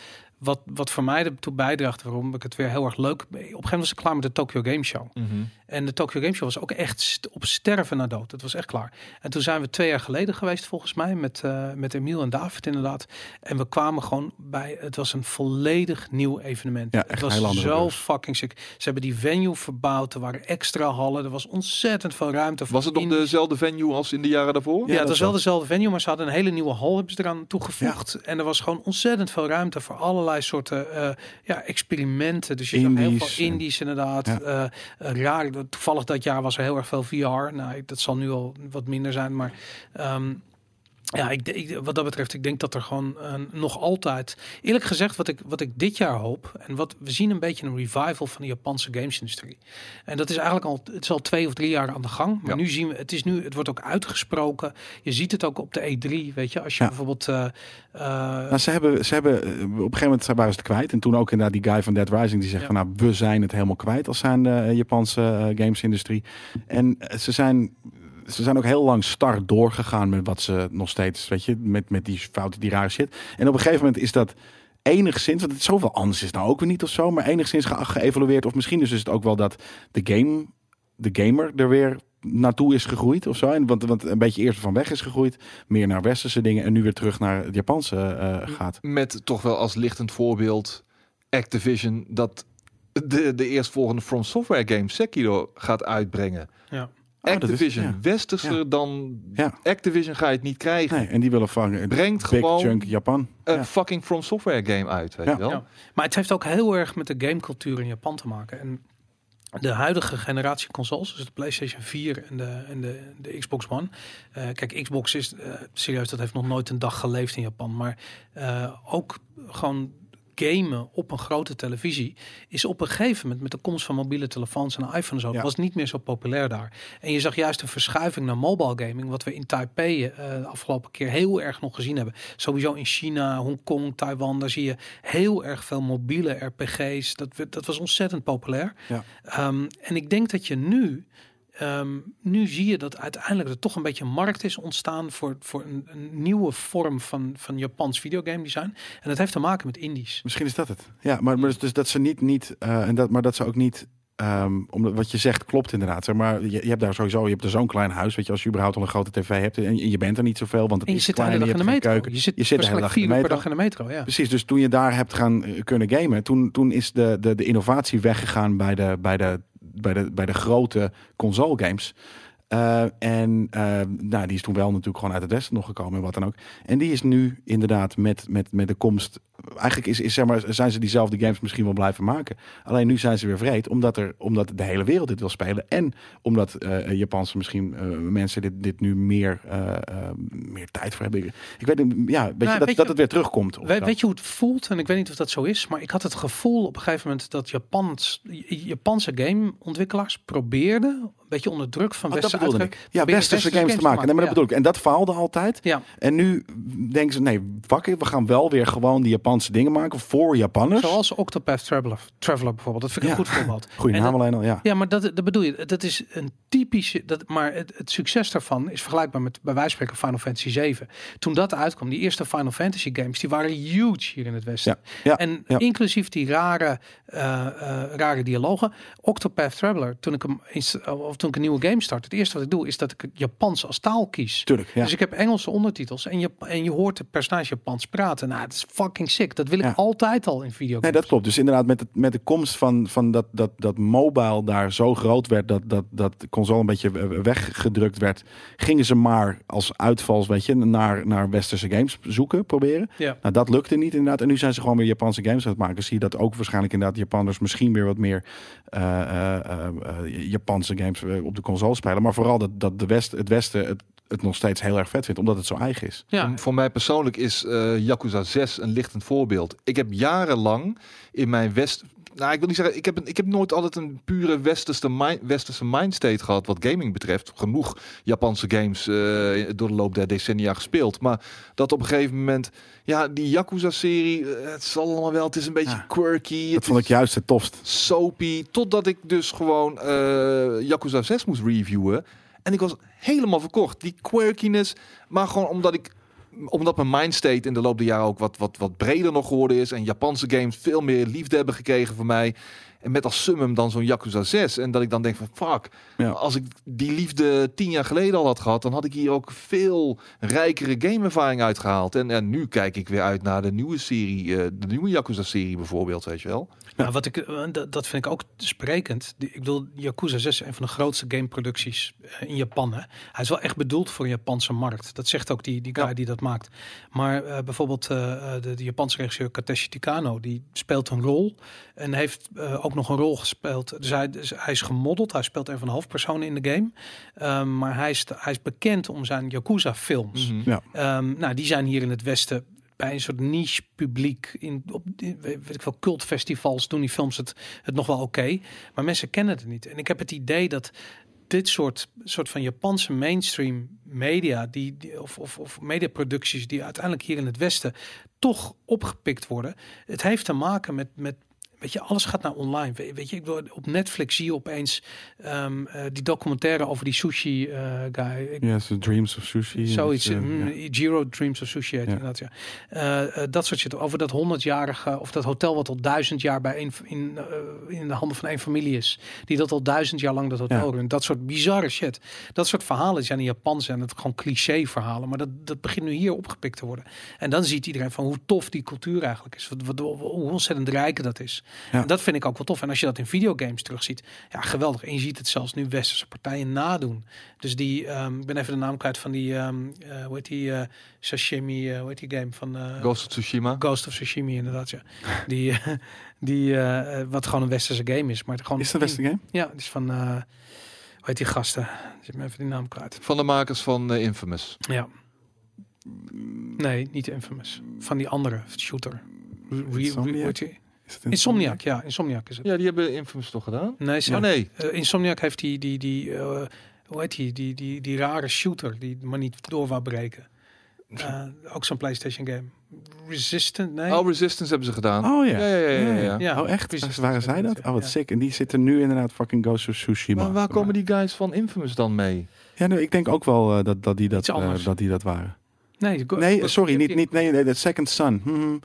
wat, wat voor mij ertoe bijdraagt, waarom ik het weer heel erg leuk. Op een gegeven moment was ik klaar met de Tokyo Game Show. Mhm. En de Tokyo Game Show was ook echt st- op sterven na dood. Het was echt klaar. En toen zijn we twee jaar geleden geweest, volgens mij, met, eh, met Emiel en David inderdaad. En we kwamen gewoon bij, het was een volledig nieuw evenement. Ja, het echt was zo fucking sick. Ze hebben die venue verbouwd, er waren extra hallen, er was ontzettend veel ruimte. voor Was het nog dezelfde venue als in de jaren daarvoor? Ja, Ja, het dat was wel wel. dezelfde venue, maar ze hadden een hele nieuwe hal hebben ze eraan toegevoegd. En er was gewoon ontzettend veel ruimte voor allerlei soorten eh, ja, experimenten. Dus je zag heel veel indies inderdaad. Ja. Eh, raar, toevallig dat jaar was er heel erg veel VR. Nou, dat zal nu al wat minder zijn, maar... ehm, ja, ik, ik, wat dat betreft, ik denk dat er gewoon eh, nog altijd... Eerlijk gezegd, wat ik, wat ik dit jaar hoop... en wat we zien een beetje een revival van de Japanse gamesindustrie. En dat is eigenlijk al, het is al twee of drie jaar aan de gang. Maar Ja. nu zien we, het is nu, het wordt ook uitgesproken. Je ziet het ook op de E3, weet je. Als je Ja. bijvoorbeeld... eh, Nou, ze hebben, ze hebben, op een gegeven moment waren ze het kwijt. En toen ook inderdaad die guy van Dead Rising die zegt Ja. van nou, we zijn het helemaal kwijt als zijn de Japanse gamesindustrie. En ze zijn, ze zijn ook heel lang star doorgegaan met wat ze nog steeds, weet je, met, met die fouten, die rare shit. En op een gegeven moment is dat enigszins, want het zoveel anders is nou ook weer niet of zo, maar enigszins ge geëvalueerd. Of misschien dus is het ook wel dat de game, de gamer er weer naartoe is gegroeid of zo. En want, want een beetje eerst van weg is gegroeid, meer naar westerse dingen en nu weer terug naar het Japanse eh, gaat. Met toch wel als lichtend voorbeeld Activision dat de, de eerstvolgende From Software game Sekiro gaat uitbrengen. ja. Oh, is- Activision, ja. westerser Ja. dan Ja. Activision ga je het niet krijgen. Nee, en die willen vangen. Brengt Big gewoon chunk Japan. een Ja. fucking From Software game uit, weet Ja. je wel? Ja. Maar het heeft ook heel erg met de gamecultuur in Japan te maken. En de huidige generatie consoles, dus de PlayStation 4 en de, en de, de Xbox One. Eh, kijk, Xbox is eh, serieus, dat heeft nog nooit een dag geleefd in Japan. Maar eh, ook gewoon gamen op een grote televisie is op een gegeven moment met de komst van mobiele telefoons en iPhone en zo Ja. was niet meer zo populair daar. En je zag juist een verschuiving naar mobile gaming, wat we in Taipei eh, de afgelopen keer heel erg nog gezien hebben. Sowieso in China, Hongkong, Taiwan, daar zie je heel erg veel mobiele RPG's. Dat, dat was ontzettend populair. Ja. Ehm, en ik denk dat je nu, ehm, nu zie je dat uiteindelijk er toch een beetje een markt is ontstaan voor, voor een, een nieuwe vorm van, van Japans videogame design. En dat heeft te maken met indies. Misschien is dat het. Ja, maar, maar dus, dus dat ze niet, niet eh, en dat, maar dat ze ook niet, ehm, omdat wat je zegt klopt inderdaad. Zeg maar je, je hebt daar sowieso, je hebt er zo'n klein huis, weet je, als je überhaupt al een grote tv hebt en je, je bent er niet zoveel, want het En je is zit de klein, hele je dag in de metro. keuken. Je zit, je zit de hele dag in de metro. dag in de metro. Ja. Precies, dus toen je daar hebt gaan eh, kunnen gamen, toen, toen is de, de, de innovatie weggegaan bij de, bij de, bij de, bij de grote console games. Eh, en eh, nou, die is toen wel natuurlijk gewoon uit het westen nog gekomen en wat dan ook. En die is nu inderdaad met, met, met de komst. Eigenlijk is, is, zeg maar, zijn ze diezelfde games misschien wel blijven maken. Alleen nu zijn ze weer vreed, omdat, er, omdat de hele wereld dit wil spelen. En omdat eh, Japanse misschien mensen dit, dit nu meer, meer tijd voor hebben. Ik weet niet, ja, weet je, Nou, dat, weet dat je- het weer terugkomt. of Weet, weet je hoe het voelt? En ik weet niet of dat zo is, maar ik had het gevoel op een gegeven moment dat Japans, Japanse gameontwikkelaars probeerden, beetje onder druk van Oh, westerse ik. Ja, westerse games te maken. Nee, maar dat bedoel ik. En dat faalde altijd. Ja, En nu denken ze, nee, it, we gaan wel weer gewoon die Japanse dingen maken voor Japanners. zoals Octopath Traveler, Traveler bijvoorbeeld. Dat vind ik Ja. een goed voorbeeld. Goeie En naam alleen al, ja. Ja, maar dat, dat bedoel je. Dat is een typische. Dat, maar het, het succes daarvan is vergelijkbaar met bij wijze van spreken Final Fantasy 7. Toen dat uitkwam, die eerste Final Fantasy games, die waren huge hier in het Westen. Ja, ja, en inclusief die rare, eh, eh, rare dialogen. Octopath Traveler, toen ik hem eens, of toen ik een nieuwe game start, het eerste wat ik doe is dat ik het Japans als taal kies. Tuurlijk, ja. Dus ik heb Engelse ondertitels en je, en je hoort de personage Japans praten. Nou, het is fucking sick. Dat wil ik Ja. altijd al in videogames. Nee, dat klopt. Dus inderdaad, met, het, met de komst van, van dat, dat, dat mobile daar zo groot werd, dat, dat, dat de console een beetje weggedrukt werd, gingen ze maar als uitvals, weet je, naar, naar westerse games zoeken, proberen. Ja. Nou, dat lukte niet inderdaad. En nu zijn ze gewoon weer Japanse games aan het maken. Zie je dat ook waarschijnlijk inderdaad Japanners misschien weer wat meer eh, eh, eh, Japanse games eh, op de console spelen. Maar vooral dat, dat de West, het Westen het, het nog steeds heel erg vet vindt, omdat het zo eigen is. Ja, Voor, voor mij persoonlijk is eh Yakuza 6 een lichtend voorbeeld. Ik heb jarenlang in mijn West... Nou, ik wil niet zeggen, ik heb, een, ik heb nooit altijd een pure westerse, mind, westerse mindstate gehad wat gaming betreft. Genoeg Japanse games eh, door de loop der decennia gespeeld. Maar dat op een gegeven moment, ja, die Yakuza-serie, eh, het zal allemaal wel, het is een beetje Ja. quirky. Dat het vond ik is juist het tofst. soapy. Totdat ik dus gewoon eh Yakuza 6 moest reviewen. En ik was helemaal verkocht. Die quirkiness. Maar gewoon omdat ik omdat mijn mindstate in de loop der jaren ook wat, wat, wat breder nog geworden is. En Japanse games veel meer liefde hebben gekregen voor mij. En met als summum dan zo'n Yakuza 6. En dat ik dan denk van fuck. Ja. Als ik die liefde tien jaar geleden al had gehad. Dan had ik hier ook veel rijkere gameervaring uitgehaald. En, en nu kijk ik weer uit naar de nieuwe serie. eh, de nieuwe Yakuza serie bijvoorbeeld. Weet je wel. Nou, wat ik, eh, dat, vind ik ook sprekend. Ik bedoel, Yakuza 6 is een van de grootste gameproducties eh, in Japan. Hè. Hij is wel echt bedoeld voor een Japanse markt. Dat zegt ook die, die guy Ja. die dat maakt. Maar eh, bijvoorbeeld de, de Japanse regisseur Kateshi Tikano, die speelt een rol. En heeft ook nog een rol gespeeld. Dus hij, dus hij is gemodeld. Hij speelt een van de hoofdpersonen in de game. Ehm, maar hij is, hij is bekend om zijn Yakuza films. Mhm. Ja. Ehm, nou, die zijn hier in het Westen bij een soort niche publiek. In, op, weet ik wel, cultfestivals doen die films het, het nog wel oké. maar mensen kennen het niet. En ik heb het idee dat dit soort, soort van Japanse mainstream media, die, die, of, of, of mediaproducties die uiteindelijk hier in het Westen toch opgepikt worden. Het heeft te maken met, met Weet je, alles gaat naar online. We- Weet je, ik bedoel, op Netflix zie je opeens ehm, eh, die documentaire over die sushi eh, guy. Ja, so Dreams of Sushi. Zoiets. Eh, mm. Giro Dreams of Sushi heet inderdaad, ja. Dat soort shit. Over dat honderdjarige, of dat hotel wat al duizend jaar bij een, in, in de handen van één familie is. Die dat al duizend jaar lang dat hotel Ja. runt. Dat soort bizarre shit. Dat soort verhalen zijn in Japan zijn het gewoon cliché verhalen. Maar dat, dat begint nu hier opgepikt te worden. En dan ziet iedereen van hoe tof die cultuur eigenlijk is. Wat, wat, hoe ontzettend rijk dat is. Ja. En dat vind ik ook wel tof. En als je dat in videogames terugziet, ja, geweldig. En je ziet het zelfs nu westerse partijen nadoen. Dus die, ehm, ik ben even de naam kwijt van die, ehm eh, hoe heet die, eh, sashimi, eh, hoe heet die game van eh, Ghost of Tsushima. Ghost of Sashimi inderdaad, ja. Die, die wat gewoon een westerse game is, maar gewoon Is het een beste game? Ja, het is van, eh hoe heet die gasten? Ik zit me even die naam kwijt. Van de makers van eh, Infamous. Ja. Nee, niet Infamous. Van die andere shooter. Re- re- Insomniac? Is het Insomniac, ja, Insomniac is het. Ja, die hebben Infamous toch gedaan? Nee, ze, Oh nee. eh, Insomniac heeft die, die, die eh, hoe heet die, die, die, die rare shooter die maar niet door wou breken. Eh, ook zo'n PlayStation game. Resistant, nee. Oh, Resistance hebben ze gedaan. Oh ja. Ja, ja, ja, ja, ja. Ja, oh echt? precies. Waren zij dat? Oh wat Ja. sick. En die zitten nu inderdaad fucking Ghost of Tsushima. Maar waar komen die guys van Infamous dan mee? Ja, nou, ik denk ook wel eh, dat, dat, die dat, eh, dat die dat waren. Nee, go- Nee, sorry, niet, niet nee, nee, de Second Son. Hm, hm.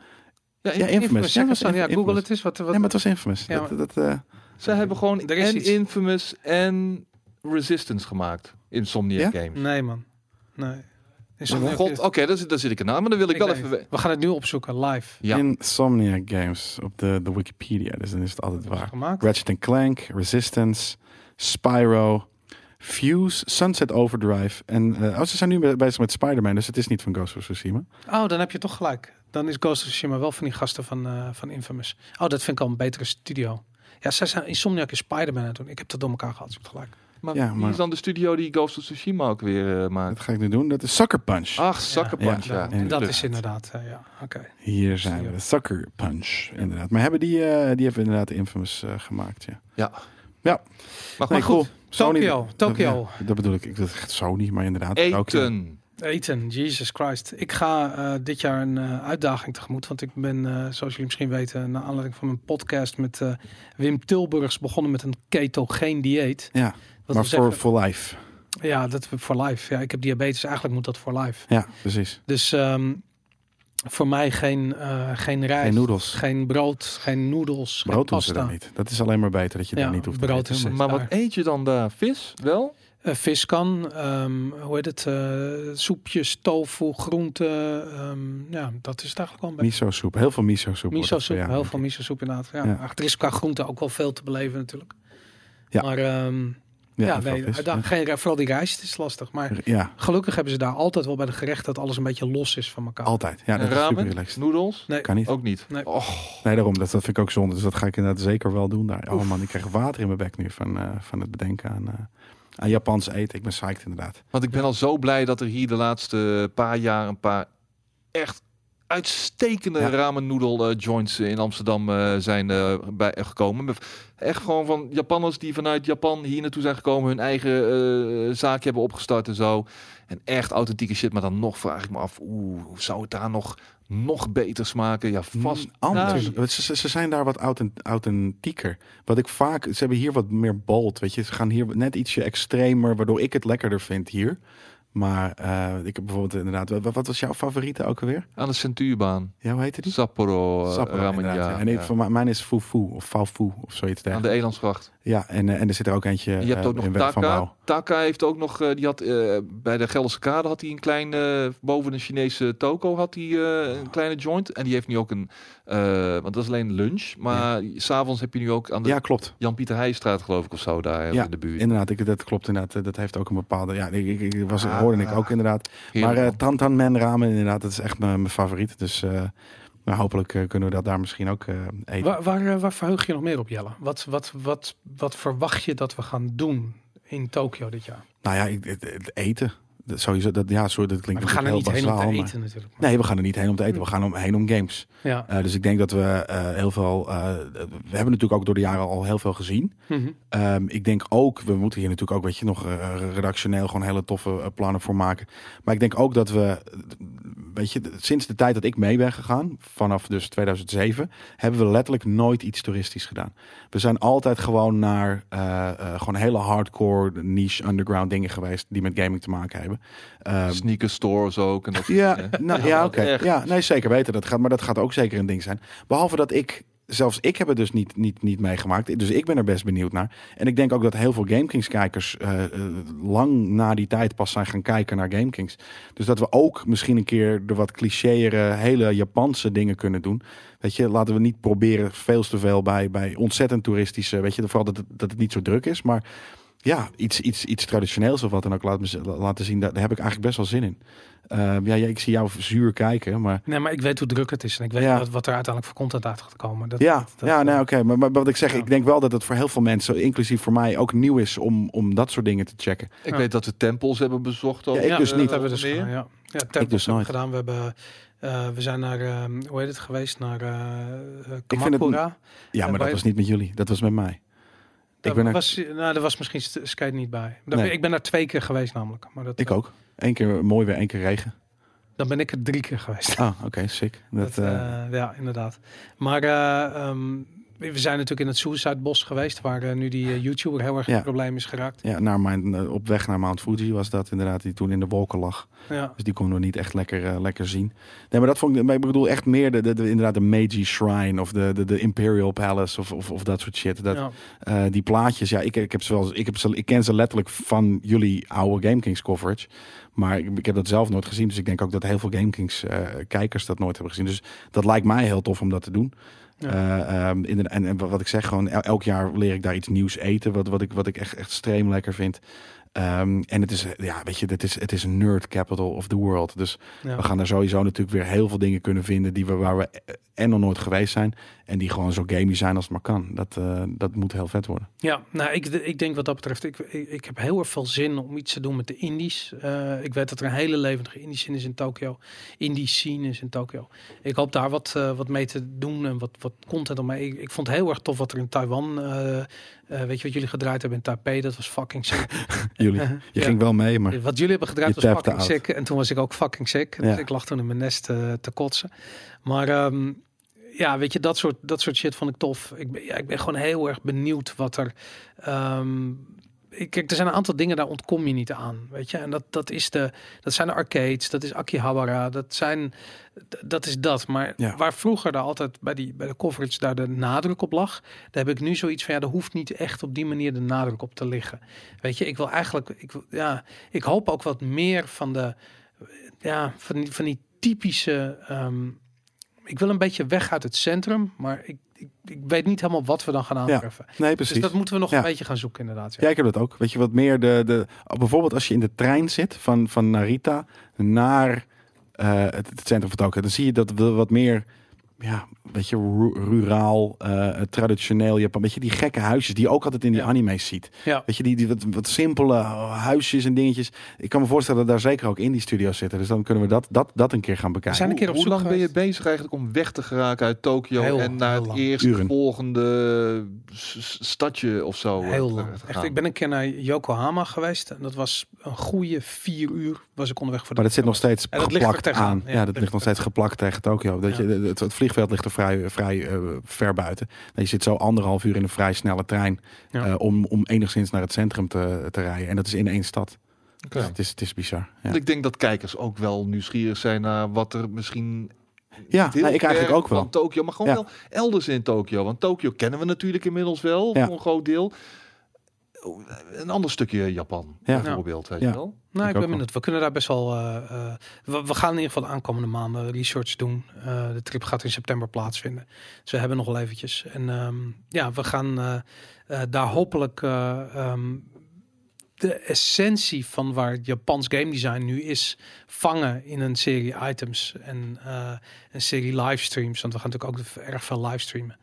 Ja, Ja, Infamous. Ja, Son, ja, Infamous. Google het is. Wat, wat, Nee, maar het was Infamous. Ja, dat, dat, eh, Zij hebben gewoon Er is en iets. Infamous en Resistance gemaakt. Insomniac Ja? Games. Nee, man. Nee. Insomniac God, oké, daar, zit- daar zit ik ernaar. Maar dan wil ik, Ik wel even... we- We gaan het nu opzoeken, live. Ja. Insomniac Games op de, de Wikipedia. Dus dan is het altijd waar. gemaakt. Ratchet Clank, Resistance, Spyro, Fuse, Sunset Overdrive. En eh, oh, ze zijn nu be- bezig met Spider-Man, dus het is niet van Ghost of Tsushima. Oh, dan heb je toch gelijk. Dan is Ghost of Tsushima wel van die gasten van, eh, van Infamous. Oh, dat vind ik al een betere studio. Ja, zij zijn Insomniac en Spider-Man aan het doen. Ik heb dat door elkaar gehad, je hebt gelijk. Maar Ja, wie maar- is dan de studio die Ghost of Tsushima ook weer eh, Dat maakt? ga ik nu doen. Dat is Sucker Punch. Ach, Sucker Ja, Punch, ja. ja, dat is inderdaad, eh, ja, oké. Hier zijn we. Sucker Punch, inderdaad. Maar hebben die, eh, die hebben inderdaad Infamous eh, gemaakt, ja. Ja. Ja. Maar Nee, goed, cool. Sony- Tokyo, Tokyo. Ja, dat bedoel ik. Ik dacht echt Sony, maar inderdaad. Tokyo. Eten. Eten, Jesus Christ. Ik ga eh, dit jaar een eh, uitdaging tegemoet. Want ik ben, eh, zoals jullie misschien weten, naar aanleiding van mijn podcast met eh, Wim Tilburgs begonnen met een ketogeen dieet. Ja, Wat maar voor, zeggen- voor life. Ja, dat voor life. Ja, ik heb diabetes, eigenlijk moet dat voor life. Ja, precies. Dus ehm, voor mij geen, eh, geen rijst, Geen noedels. geen brood, geen noedels, Brood doen geen ze pasta. dan niet. Dat is alleen maar beter dat je Ja, daar niet hoeft te eten. is- Maar- wat eet je dan daar? Vis? Wel? Eh, vis kan, ehm, hoe heet het, eh, soepjes, tofu, groenten. ehm, ja, dat is het eigenlijk wel een beetje. Miso soep. Heel veel miso soep. wordt Miso het soep, voor jou, heel veel ik. miso soep inderdaad. Ja, Ja. Achter is qua groente ook wel veel te beleven natuurlijk. Ja. Maar ehm, ja, Ja, nee, veel vis, daar- ja. geen, vooral die rijst is lastig. Maar Ja, gelukkig hebben ze daar altijd wel bij de gerechten dat alles een beetje los is van elkaar. altijd. Ja, dat En is super ramen? relaxed. Noedels? Nee, Kan niet. Ook niet. Nee. Och, Nee, daarom. Dat, dat vind ik ook zonde. Dus dat ga ik inderdaad zeker wel doen daar. Oh man, ik krijg water in mijn bek nu van, eh, van het bedenken aan, eh, aan Japans eten. Ik ben psyched inderdaad. want ik ben al zo blij dat er hier de laatste paar jaar een paar echt uitstekende Ja. ramen noedel eh, joints in Amsterdam eh, zijn eh, bij gekomen. Echt gewoon van Japanners die vanuit Japan hier naartoe zijn gekomen, hun eigen eh zaakje hebben opgestart en zo. En echt authentieke shit, maar dan nog vraag ik me af, oeh, hoe zou het daar nog, nog beter smaken? Ja, vast Mm, anders. Ja, Ze, ze- zijn daar wat authent- authentieker. Wat ik vaak, ze hebben hier wat meer bold. Weet je, ze gaan hier net ietsje extremer, waardoor ik het lekkerder vind hier. Maar eh, ik heb bijvoorbeeld inderdaad, wat, wat was jouw favoriete ook alweer? aan de centuurbaan. Ja, hoe heette die? Sapporo, eh, Sapporo, ramen, ja. En ik, ja. van mij- mijn is Fufu of Faufu of zoiets Aan de dergelijks. Elandsgracht. Ja, en, eh, en er zit er ook eentje Je hebt ook nog in Wet van Taka. Taka heeft ook nog, eh, die had eh, bij de Gelderse Kade had hij een klein, eh, boven een Chinese toko had hij eh, een kleine joint. En die heeft nu ook een, eh, want dat is alleen lunch. Maar s s'avonds heb je nu ook aan de Ja, klopt. Jan-Pieter Heijstraat geloof ik of zo daar Ja, in de buurt. Inderdaad, ik, dat klopt inderdaad. Dat heeft ook een bepaalde. Ja, ik, ik, ik was, Ah. hoorde ik ook inderdaad. Heerlijk, maar uh, man. Tantan Men ramen, inderdaad, dat is echt mijn, mijn favoriet. Dus eh, maar hopelijk eh, kunnen we dat daar misschien ook eh, eten. Waar, waar, waar verheug je nog meer op, Jelle? Wat, wat, wat, wat verwacht je dat we gaan doen in Tokio dit jaar? Nou ja, het eten. Dat, sowieso, dat, ja, sorry, dat klinkt Maar we gaan er niet heen om te eten natuurlijk. maar- Nee, we gaan er niet heen om te eten. We gaan om, heen om games. Ja. Eh, dus ik denk dat we eh, heel veel. eh, we hebben natuurlijk ook door de jaren al heel veel gezien. Mhm. Ehm, ik denk ook, we moeten hier natuurlijk ook, weet je, nog redactioneel gewoon hele toffe plannen voor maken. Maar ik denk ook dat we, weet je, sinds de tijd dat ik mee ben gegaan, vanaf dus 2007, hebben we letterlijk nooit iets toeristisch gedaan. We zijn altijd gewoon naar gewoon hele hardcore, niche, underground dingen geweest die met gaming te maken hebben. Ehm, Sneaker stores ook. En dat ja, nou, Ja, oké. Ja, nee, zeker weten. Dat gaat, maar dat gaat ook zeker een ding zijn. Behalve dat ik, zelfs ik heb het dus niet, niet, niet meegemaakt. Dus ik ben er best benieuwd naar. En ik denk ook dat heel veel GameKings kijkers eh, eh, lang na die tijd pas zijn gaan kijken naar GameKings. Dus dat we ook misschien een keer de wat clichéere, hele Japanse dingen kunnen doen. Weet je, laten we niet proberen veel te veel bij, bij ontzettend toeristische, weet je, vooral dat het, dat het niet zo druk is. Maar ja, iets, iets, iets traditioneels of wat dan ook laten, laten zien, daar, daar heb ik eigenlijk best wel zin in. Uh, ja, ja, ik zie jou zuur kijken, maar... Nee, maar ik weet hoe druk het is. En ik weet Ja. wat, wat er uiteindelijk voor content uit gaat komen. Dat, ja, dat- dat- ja, nee, oké. Maar, maar wat ik zeg, Ja. ik denk wel dat het voor heel veel mensen, inclusief voor mij, ook nieuw is om, om dat soort dingen te checken. Ik Ja. weet dat we tempels hebben bezocht. Ook, Ja, ik dus eh, niet. Dat hebben we dus meer. gedaan, ja. Ja, tempels dus hebben nooit. gedaan. We, hebben, eh, we zijn naar, eh, hoe heet het geweest, naar eh vind het- Kamakura. Ja, maar dat was niet met jullie. Dat was met mij. Daar ben er- was, nou, er was misschien skate niet bij. Daar Nee. ben- ik ben daar twee keer geweest namelijk. Maar dat, Ik ook. Eén keer mooi weer, één keer regen. Dan ben ik er drie keer geweest. Ah, oké, sick. Dat, Dat, eh, eh, ja, inderdaad. Maar eh, ehm, we zijn natuurlijk in het Suicide Bos geweest, waar eh, nu die eh, YouTuber heel erg in Ja. het probleem is geraakt. ja, naar mijn, eh, op weg naar Mount Fuji was dat inderdaad, die toen in de wolken lag. Ja. Dus die konden we niet echt lekker, lekker zien. Nee, maar dat vond ik, maar ik bedoel echt meer de, de, de- inderdaad de Meiji Shrine of de, de, de Imperial Palace of, of, of dat soort shit. Dat, ja. Die plaatjes, ja, ik, ik heb ze wel, ik heb ze, ik ken ze letterlijk van jullie oude GameKings coverage, maar ik, ik heb dat zelf nooit gezien, dus ik denk ook dat heel veel GameKings kijkers dat nooit hebben gezien. Dus dat lijkt mij heel tof om dat te doen. Eh, ehm, in en, en wat ik zeg, gewoon el- elk jaar leer ik daar iets nieuws eten, wat, wat ik, wat ik echt, echt extreem lekker vind. Ehm, en het is, ja, weet je, het is, het is een nerd capital of the world. Dus Ja. we gaan daar sowieso natuurlijk weer heel veel dingen kunnen vinden die we, waar we en nog nooit geweest zijn. En die gewoon zo gamey zijn als het maar kan. Dat, eh, dat moet heel vet worden. Ja, nou, ik, ik denk wat dat betreft, ik, ik, ik heb heel erg veel zin om iets te doen met de indies. Eh, ik weet dat er een hele levendige indie scene is in Tokio. Indie scene is in Tokio. Ik hoop daar wat, eh, wat mee te doen en wat, wat content omheen. Ik, ik vond het heel erg tof wat er in Taiwan, weet je wat jullie gedraaid hebben in Taipei, dat was fucking sick. Jullie, Eh, je ja. ging wel mee, maar Wat jullie hebben gedraaid was fucking out. sick. En toen was ik ook fucking sick. Ja. Dus ik lag toen in mijn nest eh, te kotsen. Maar ehm, ja, weet je, dat soort, dat soort shit vond ik tof. Ik ben, ja, ik ben gewoon heel erg benieuwd wat er... ehm, Kijk, er zijn een aantal dingen, daar ontkom je niet aan, weet je. En dat, dat, is de, dat zijn de arcades, dat is Akihabara, dat, zijn, dat is dat. Maar Ja. waar vroeger daar altijd bij, die, bij de coverage daar de nadruk op lag, daar heb ik nu zoiets van, ja, er hoeft niet echt op die manier de nadruk op te liggen. Weet je, ik wil eigenlijk, ik, wil, ja, ik hoop ook wat meer van de, ja, van die, van die typische, ehm, ik wil een beetje weg uit het centrum, maar ik, ik, ik weet niet helemaal wat we dan gaan aantreffen. nee, precies. Dus dat moeten we nog Ja. een beetje gaan zoeken inderdaad. Ja. Ja, ik heb dat ook. Weet je wat meer de, de bijvoorbeeld als je in de trein zit van, van Narita naar eh, het, het centrum van Tokio, dan zie je dat we wat meer, ja, weet je, ru- ruraal, eh, traditioneel Japan. Weet je, die gekke huisjes die je ook altijd in die Ja. anime's ziet. Ja. Weet je, die, die wat, wat simpele huisjes en dingetjes. Ik kan me voorstellen dat daar zeker ook in die studio's zitten. Dus dan kunnen we dat, dat, dat een keer gaan bekijken. zijn een keer op Hoe lang ben je bezig eigenlijk om weg te geraken uit Tokio Heel- en naar het s- s- stadje of zo? eh, Heel te- lang. Echt, ik ben een keer naar Yokohama geweest. En dat was een goede vier uur was ik onderweg voor de Maar dat zit nog steeds geplakt aan. Ja, Ja, dat ligt ligt nog steeds geplakt tegen Tokio. Dat Ja. je, het, het vliegveld ligt er vrij, vrij eh, ver buiten. Nou, je zit zo anderhalf uur in een vrij snelle trein Ja. eh, om, om enigszins naar het centrum te, te rijden. En dat is in één stad. Oké. Dus het, is, het is bizar. Ja, Want Ik denk dat kijkers ook wel nieuwsgierig zijn naar wat er misschien. ja nou, ik eigenlijk ook wel. Van Tokio, maar gewoon Ja. wel elders in Tokio. Want Tokio kennen we natuurlijk inmiddels wel Ja. voor een groot deel. Oh, Een ander stukje Japan, Ja. bijvoorbeeld. Weet Ja. je wel? Nou, Ik ik ben benieuwd. We kunnen daar best wel. eh, eh, we, we gaan in ieder geval de aankomende maanden research doen. Eh, de trip gaat in september plaatsvinden. Dus we hebben nog wel eventjes. En ehm, ja, we gaan eh, eh, daar hopelijk eh, ehm, de essentie van waar Japans game design nu is, vangen in een serie items en eh, een serie livestreams. Want we gaan natuurlijk ook erg veel livestreamen.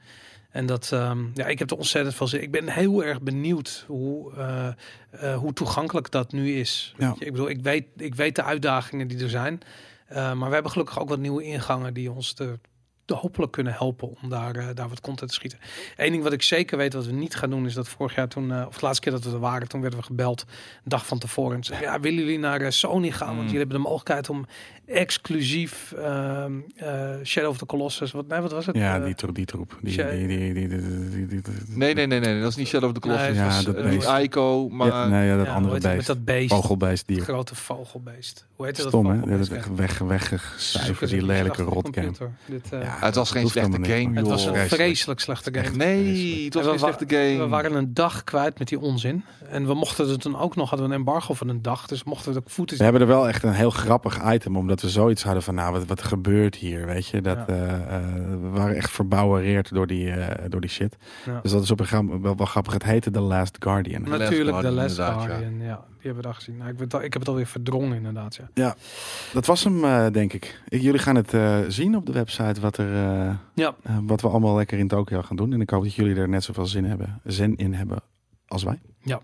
En dat, ehm, ja, ik heb er ontzettend veel zin. Ik ben heel erg benieuwd hoe, eh, eh, hoe toegankelijk dat nu is. Ja. Ik bedoel, ik weet, ik weet de uitdagingen die er zijn. Eh, maar we hebben gelukkig ook wat nieuwe ingangen die ons de hopelijk kunnen helpen om daar, daar wat content te schieten. Eén ding wat ik zeker weet wat we niet gaan doen is dat vorig jaar toen, of de laatste keer dat we er waren, toen werden we gebeld een dag van tevoren. En ze zeiden, ja, willen jullie naar Sony gaan? Want Mm. jullie hebben de mogelijkheid om exclusief ehm, eh, Shadow of the Colossus, wat, nee, wat was het? Ja, Eh, die, tro- die troep. Die, die, die, die, die, die- die- die- Nee, nee, nee, nee, dat is niet Shadow of the Colossus. Nee, Ja, dat eh, is. Ico, maar ja, nee, ja, dat andere beest. Met dat beest. Vogelbeest, dier. grote vogelbeest. Hoe heet dat? Stom, hè? Dat is weg, weggecijferd, die lelijke rotgame. eh, Ja, het was geen slechte game, het was een vreselijk. slechte game. Echt nee, het was En geen slechte game. We waren een dag kwijt met die onzin. En we mochten het toen ook nog, hadden we een embargo van een dag. Dus mochten we de voeten We hebben er wel echt een heel grappig item, omdat we zoiets hadden van, nou, wat, wat gebeurt hier, weet je? Dat, Ja. eh, eh, we waren echt verbouwereerd door die, eh, door die shit. Ja. Dus dat is op een gegeven moment wel, wel grappig. Het heette The Last Guardian. Last Natuurlijk de Guardian, Les inderdaad, ja. Guardian. Ja. die hebben we daar gezien. Nou, ik, ben het al- ik heb het alweer verdrongen inderdaad. Ja. Dat was hem, eh, denk ik. ik. Jullie gaan het eh, zien op de website wat, er, eh, Ja. wat we allemaal lekker in Tokio gaan doen. En ik hoop dat jullie er net zoveel zin, hebben, zin in hebben als wij. Ja.